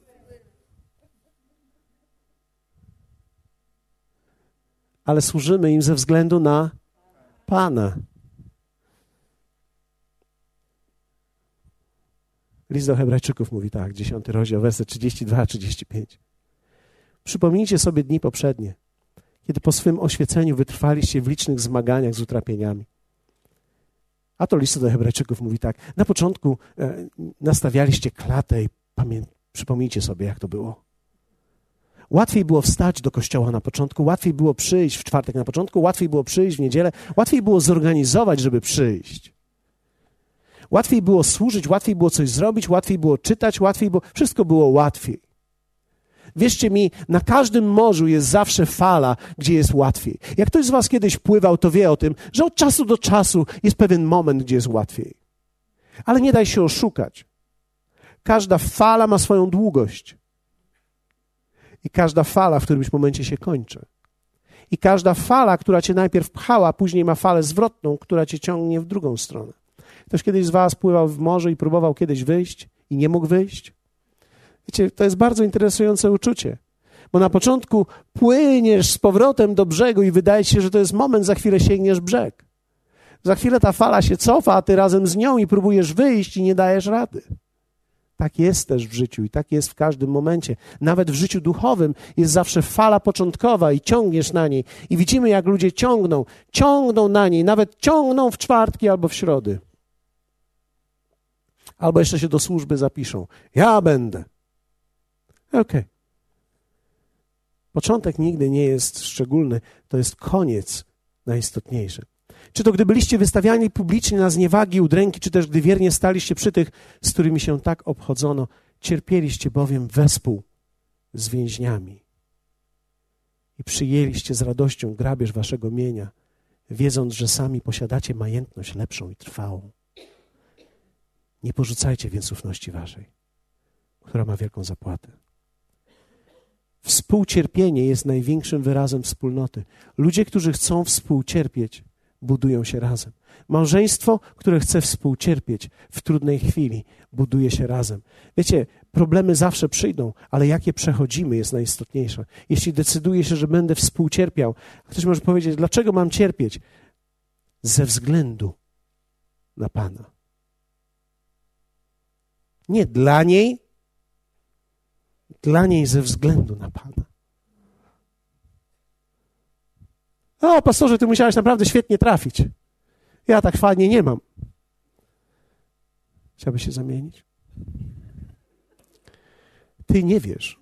ale służymy im ze względu na Pana. List do Hebrajczyków mówi tak, 10 rozdział, werset 32-35. Przypomnijcie sobie dni poprzednie, kiedy po swym oświeceniu wytrwaliście w licznych zmaganiach z utrapieniami. A to list do Hebrajczyków mówi tak. Na początku e, nastawialiście klatę i pamię- przypomnijcie sobie, jak to było. Łatwiej było wstać do kościoła na początku, łatwiej było przyjść w czwartek na początku, łatwiej było przyjść w niedzielę, łatwiej było zorganizować, żeby przyjść. Łatwiej było służyć, łatwiej było coś zrobić, łatwiej było czytać, łatwiej było. Wszystko było łatwiej. Wierzcie mi, na każdym morzu jest zawsze fala, gdzie jest łatwiej. Jak ktoś z Was kiedyś pływał, to wie o tym, że od czasu do czasu jest pewien moment, gdzie jest łatwiej. Ale nie daj się oszukać. Każda fala ma swoją długość. I każda fala w którymś momencie się kończy. I każda fala, która cię najpierw pchała, później ma falę zwrotną, która cię ciągnie w drugą stronę. Ktoś kiedyś z Was pływał w morzu i próbował kiedyś wyjść i nie mógł wyjść? Wiecie, to jest bardzo interesujące uczucie. Bo na początku płyniesz z powrotem do brzegu i wydaje ci się, że to jest moment, za chwilę sięgniesz brzeg. Za chwilę ta fala się cofa, a ty razem z nią i próbujesz wyjść i nie dajesz rady. Tak jest też w życiu i tak jest w każdym momencie. Nawet w życiu duchowym jest zawsze fala początkowa i ciągniesz na niej. I widzimy, jak ludzie ciągną, ciągną na niej, nawet ciągną w czwartki albo w środy albo jeszcze się do służby zapiszą. Ja będę. Okej. Okay. Początek nigdy nie jest szczególny, to jest koniec najistotniejszy. Czy to gdy byliście wystawiani publicznie na zniewagi, udręki, czy też gdy wiernie staliście przy tych, z którymi się tak obchodzono, cierpieliście bowiem wespół z więźniami i przyjęliście z radością grabież waszego mienia, wiedząc, że sami posiadacie majętność lepszą i trwałą. Nie porzucajcie więc ufności waszej, która ma wielką zapłatę. Współcierpienie jest największym wyrazem wspólnoty. Ludzie, którzy chcą współcierpieć, budują się razem. Małżeństwo, które chce współcierpieć w trudnej chwili, buduje się razem. Wiecie, problemy zawsze przyjdą, ale jakie przechodzimy jest najistotniejsze. Jeśli decyduję się, że będę współcierpiał, ktoś może powiedzieć, dlaczego mam cierpieć? Ze względu na Pana. Nie dla niej, dla niej ze względu na Pana. O, pastorze, ty musiałeś naprawdę świetnie trafić. Ja tak fajnie nie mam. Chciałbyś się zamienić? Ty nie wiesz,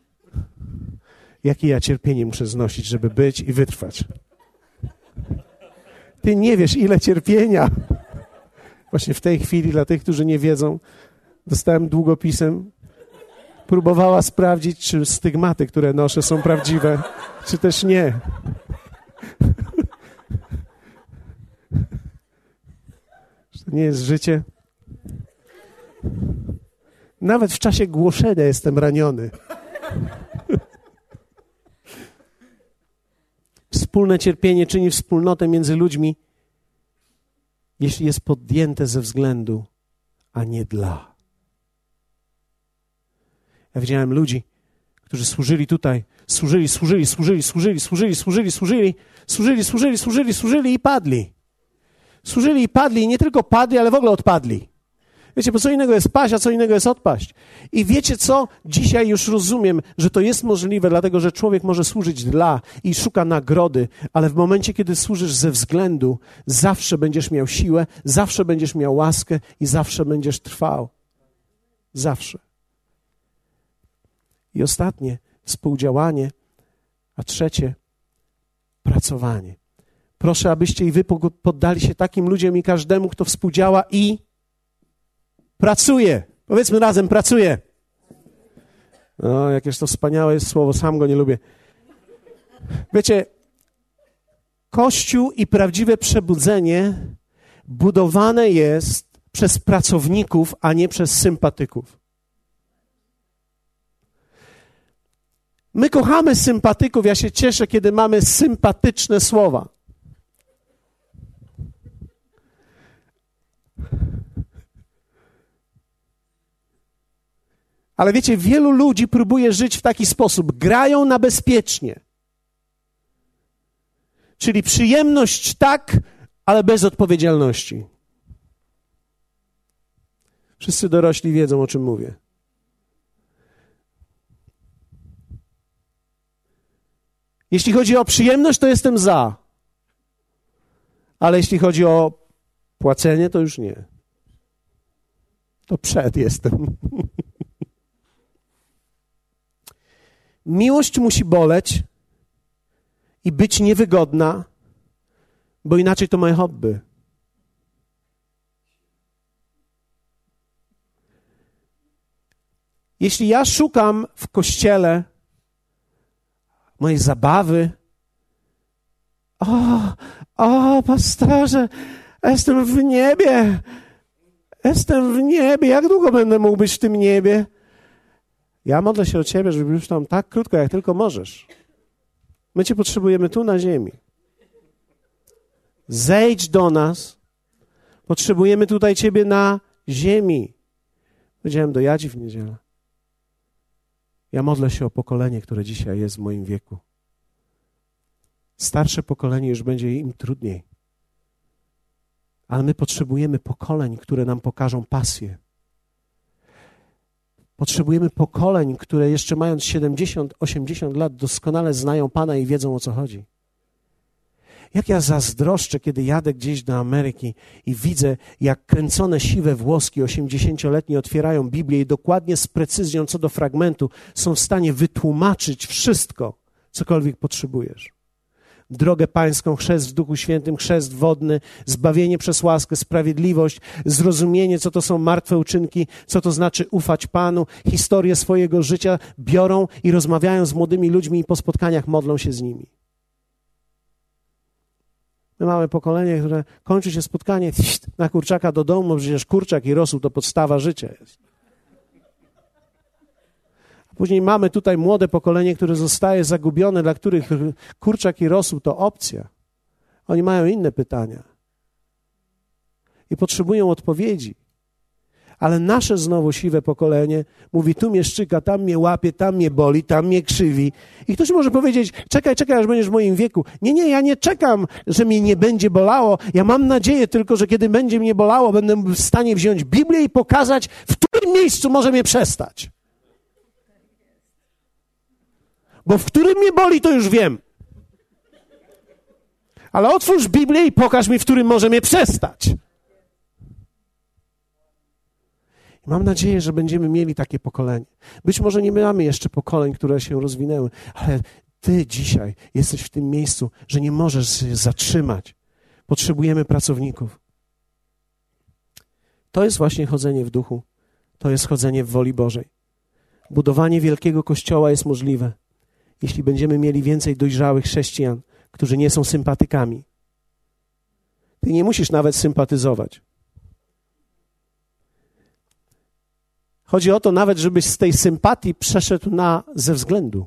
jakie ja cierpienie muszę znosić, żeby być i wytrwać. Ty nie wiesz, ile cierpienia. Właśnie w tej chwili, dla tych, którzy nie wiedzą, dostałem długopisem. Próbowała sprawdzić, czy stygmaty, które noszę, są prawdziwe, czy też nie. To nie jest życie. Nawet w czasie głoszenia jestem raniony. Wspólne cierpienie czyni wspólnotę między ludźmi, jeśli jest podjęte ze względu, a nie dla. Ja widziałem ludzi, którzy służyli tutaj, służyli, służyli, służyli, służyli, służyli, służyli, służyli, służyli, służyli, służyli, służyli i padli. Służyli i padli, i nie tylko padli, ale w ogóle odpadli. Wiecie, bo co innego jest paść, a co innego jest odpaść. I wiecie co? Dzisiaj już rozumiem, że to jest możliwe, dlatego że człowiek może służyć dla i szuka nagrody, ale w momencie, kiedy służysz ze względu, zawsze będziesz miał siłę, zawsze będziesz miał łaskę i zawsze będziesz trwał. Zawsze. I ostatnie, współdziałanie, a trzecie, pracowanie. Proszę, abyście i wy poddali się takim ludziom i każdemu, kto współdziała i pracuje. Powiedzmy razem, pracuje. No, jakież to wspaniałe jest słowo, sam go nie lubię. Wiecie, Kościół i prawdziwe przebudzenie budowane jest przez pracowników, a nie przez sympatyków. My kochamy sympatyków. Ja się cieszę, kiedy mamy sympatyczne słowa. Ale wiecie, wielu ludzi próbuje żyć w taki sposób. Grają na bezpiecznie. Czyli przyjemność tak, ale bez odpowiedzialności. Wszyscy dorośli wiedzą, o czym mówię. Jeśli chodzi o przyjemność, to jestem za. Ale jeśli chodzi o płacenie, to już nie. To przed jestem. (laughs) Miłość musi boleć i być niewygodna, bo inaczej to moje hobby. Jeśli ja szukam w kościele mojej zabawy, o, o, pastorze, jestem w niebie, jestem w niebie, jak długo będę mógł być w tym niebie? Ja modlę się o Ciebie, żeby już tam tak krótko, jak tylko możesz. My Cię potrzebujemy tu na ziemi. Zejdź do nas. Potrzebujemy tutaj Ciebie na ziemi. Powiedziałem do Jadzi w niedzielę. Ja modlę się o pokolenie, które dzisiaj jest w moim wieku. Starsze pokolenie już będzie im trudniej. Ale my potrzebujemy pokoleń, które nam pokażą pasję Potrzebujemy pokoleń, które jeszcze mając 70, 80 lat doskonale znają Pana i wiedzą o co chodzi. Jak ja zazdroszczę, kiedy jadę gdzieś do Ameryki i widzę, jak kręcone siwe włoski osiemdziesięcioletnie otwierają Biblię i dokładnie z precyzją co do fragmentu są w stanie wytłumaczyć wszystko, cokolwiek potrzebujesz. Drogę Pańską, chrzest w Duchu Świętym, chrzest wodny, zbawienie przez łaskę, sprawiedliwość, zrozumienie, co to są martwe uczynki, co to znaczy ufać Panu, historię swojego życia biorą i rozmawiają z młodymi ludźmi i po spotkaniach modlą się z nimi. My mamy pokolenie, które kończy się spotkanie (laughs) na kurczaka do domu, przecież kurczak i rosół to podstawa życia jest. Później mamy tutaj młode pokolenie, które zostaje zagubione, dla których kurczak i rosół to opcja. Oni mają inne pytania i potrzebują odpowiedzi. Ale nasze znowu siwe pokolenie mówi, tu mnie szczyka, tam mnie łapie, tam mnie boli, tam mnie krzywi. I ktoś może powiedzieć, czekaj, czekaj, aż będziesz w moim wieku. Nie, nie, ja nie czekam, że mnie nie będzie bolało. Ja mam nadzieję tylko, że kiedy będzie mnie bolało, będę w stanie wziąć Biblię i pokazać, w którym miejscu może mnie przestać. Bo w którym mnie boli, to już wiem. Ale otwórz Biblię i pokaż mi, w którym może mnie przestać. Mam nadzieję, że będziemy mieli takie pokolenie. Być może nie mamy jeszcze pokoleń, które się rozwinęły, ale ty dzisiaj jesteś w tym miejscu, że nie możesz się zatrzymać. Potrzebujemy pracowników. To jest właśnie chodzenie w duchu. To jest chodzenie w woli Bożej. Budowanie wielkiego kościoła jest możliwe, jeśli będziemy mieli więcej dojrzałych chrześcijan, którzy nie są sympatykami. Ty nie musisz nawet sympatyzować. Chodzi o to nawet, żebyś z tej sympatii przeszedł na ze względu.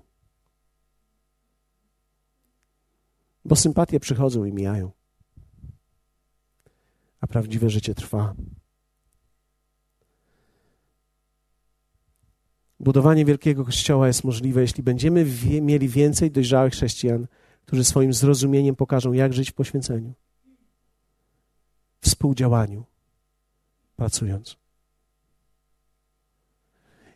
Bo sympatie przychodzą i mijają. A prawdziwe życie trwa. Budowanie wielkiego kościoła jest możliwe, jeśli będziemy wie, mieli więcej dojrzałych chrześcijan, którzy swoim zrozumieniem pokażą, jak żyć w poświęceniu, współdziałaniu, pracując.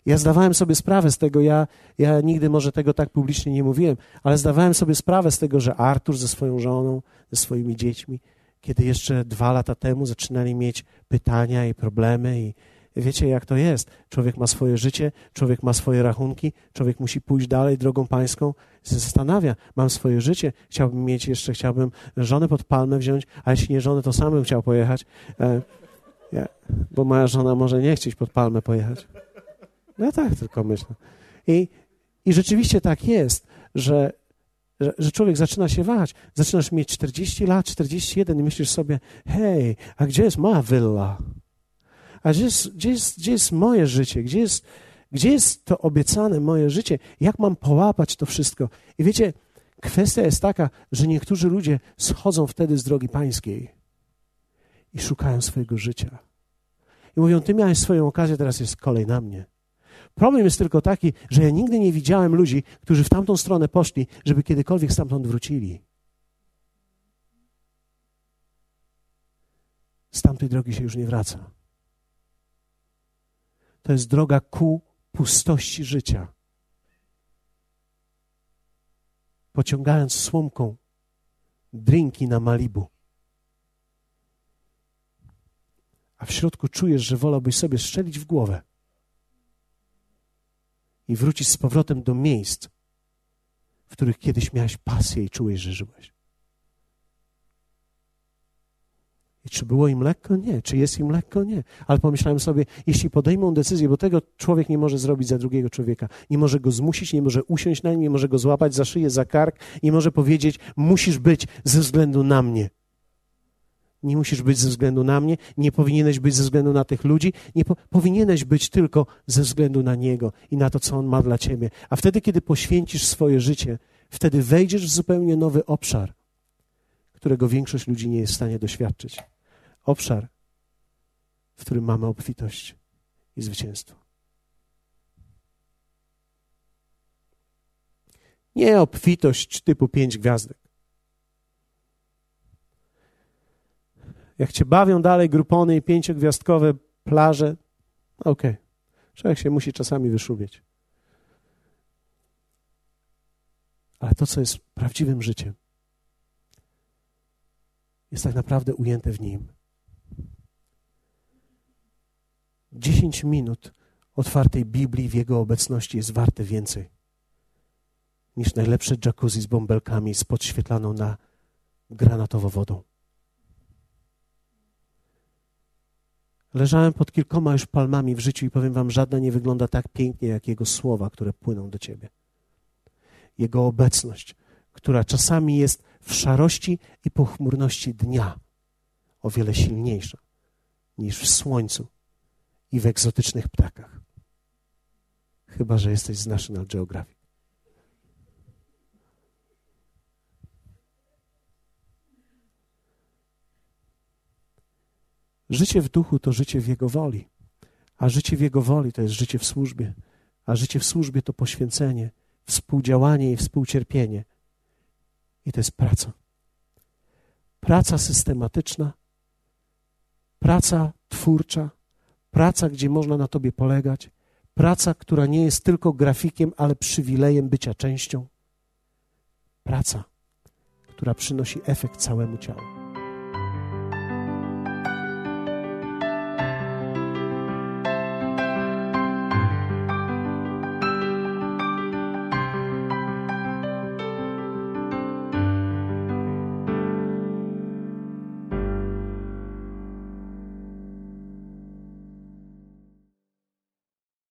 Ja zdawałem sobie sprawę z tego, ja, ja nigdy może tego tak publicznie nie mówiłem, ale zdawałem sobie sprawę z tego, że Artur ze swoją żoną, ze swoimi dziećmi, kiedy jeszcze dwa lata temu zaczynali mieć pytania i problemy i wiecie jak to jest. Człowiek ma swoje życie, człowiek ma swoje rachunki, człowiek musi pójść dalej drogą pańską. Zastanawia, mam swoje życie, chciałbym mieć jeszcze, chciałbym żonę pod palmę wziąć, a jeśli nie żonę, to sam bym chciał pojechać, e, ja, bo moja żona może nie chcieć pod palmę pojechać. No ja tak tylko myślę. I, i rzeczywiście tak jest, że, że, że, człowiek zaczyna się wahać. Zaczynasz mieć 40 lat, 41 i myślisz sobie, hej, a gdzie jest moja willa? A gdzie jest, gdzie jest, gdzie jest moje życie? Gdzie jest, gdzie jest to obiecane moje życie? Jak mam połapać to wszystko? I wiecie, kwestia jest taka, że niektórzy ludzie schodzą wtedy z drogi pańskiej i szukają swojego życia. I mówią, ty miałeś swoją okazję, teraz jest kolej na mnie. Problem jest tylko taki, że ja nigdy nie widziałem ludzi, którzy w tamtą stronę poszli, żeby kiedykolwiek stamtąd wrócili. Z tamtej drogi się już nie wraca. To jest droga ku pustości życia. Pociągając słomką drinki na Malibu. A w środku czujesz, że wolałbyś sobie strzelić w głowę i wrócić z powrotem do miejsc, w których kiedyś miałeś pasję i czułeś, że żyłeś. I czy było im lekko? Nie. Czy jest im lekko? Nie. Ale pomyślałem sobie, jeśli podejmą decyzję, bo tego człowiek nie może zrobić za drugiego człowieka, nie może go zmusić, nie może usiąść na nim, nie może go złapać za szyję, za kark, nie może powiedzieć, musisz być ze względu na mnie. Nie musisz być ze względu na mnie, nie powinieneś być ze względu na tych ludzi, nie po, powinieneś być tylko ze względu na Niego i na to, co On ma dla Ciebie. A wtedy, kiedy poświęcisz swoje życie, wtedy wejdziesz w zupełnie nowy obszar, którego większość ludzi nie jest w stanie doświadczyć. Obszar, w którym mamy obfitość i zwycięstwo. Nie obfitość typu pięć gwiazdek. Jak cię bawią dalej grupony i pięciogwiazdkowe plaże, okej. Okay. Człowiek się musi czasami wyszumieć. Ale to, co jest prawdziwym życiem, jest tak naprawdę ujęte w nim. Dziesięć minut otwartej Biblii w Jego obecności jest warte więcej niż najlepsze jacuzzi z bąbelkami z podświetlaną na granatowo wodą. Leżałem pod kilkoma już palmami w życiu i powiem wam, żadna nie wygląda tak pięknie jak Jego słowa, które płyną do ciebie. Jego obecność, która czasami jest w szarości i pochmurności dnia o wiele silniejsza niż w słońcu i w egzotycznych ptakach. Chyba, że jesteś z National Geographic. Życie w duchu to życie w Jego woli, a życie w Jego woli to jest życie w służbie, a życie w służbie to poświęcenie, współdziałanie i współcierpienie. I to jest praca. Praca systematyczna, praca twórcza, praca, gdzie można na Tobie polegać, praca, która nie jest tylko grafikiem, ale przywilejem bycia częścią. Praca, która przynosi efekt całemu ciału.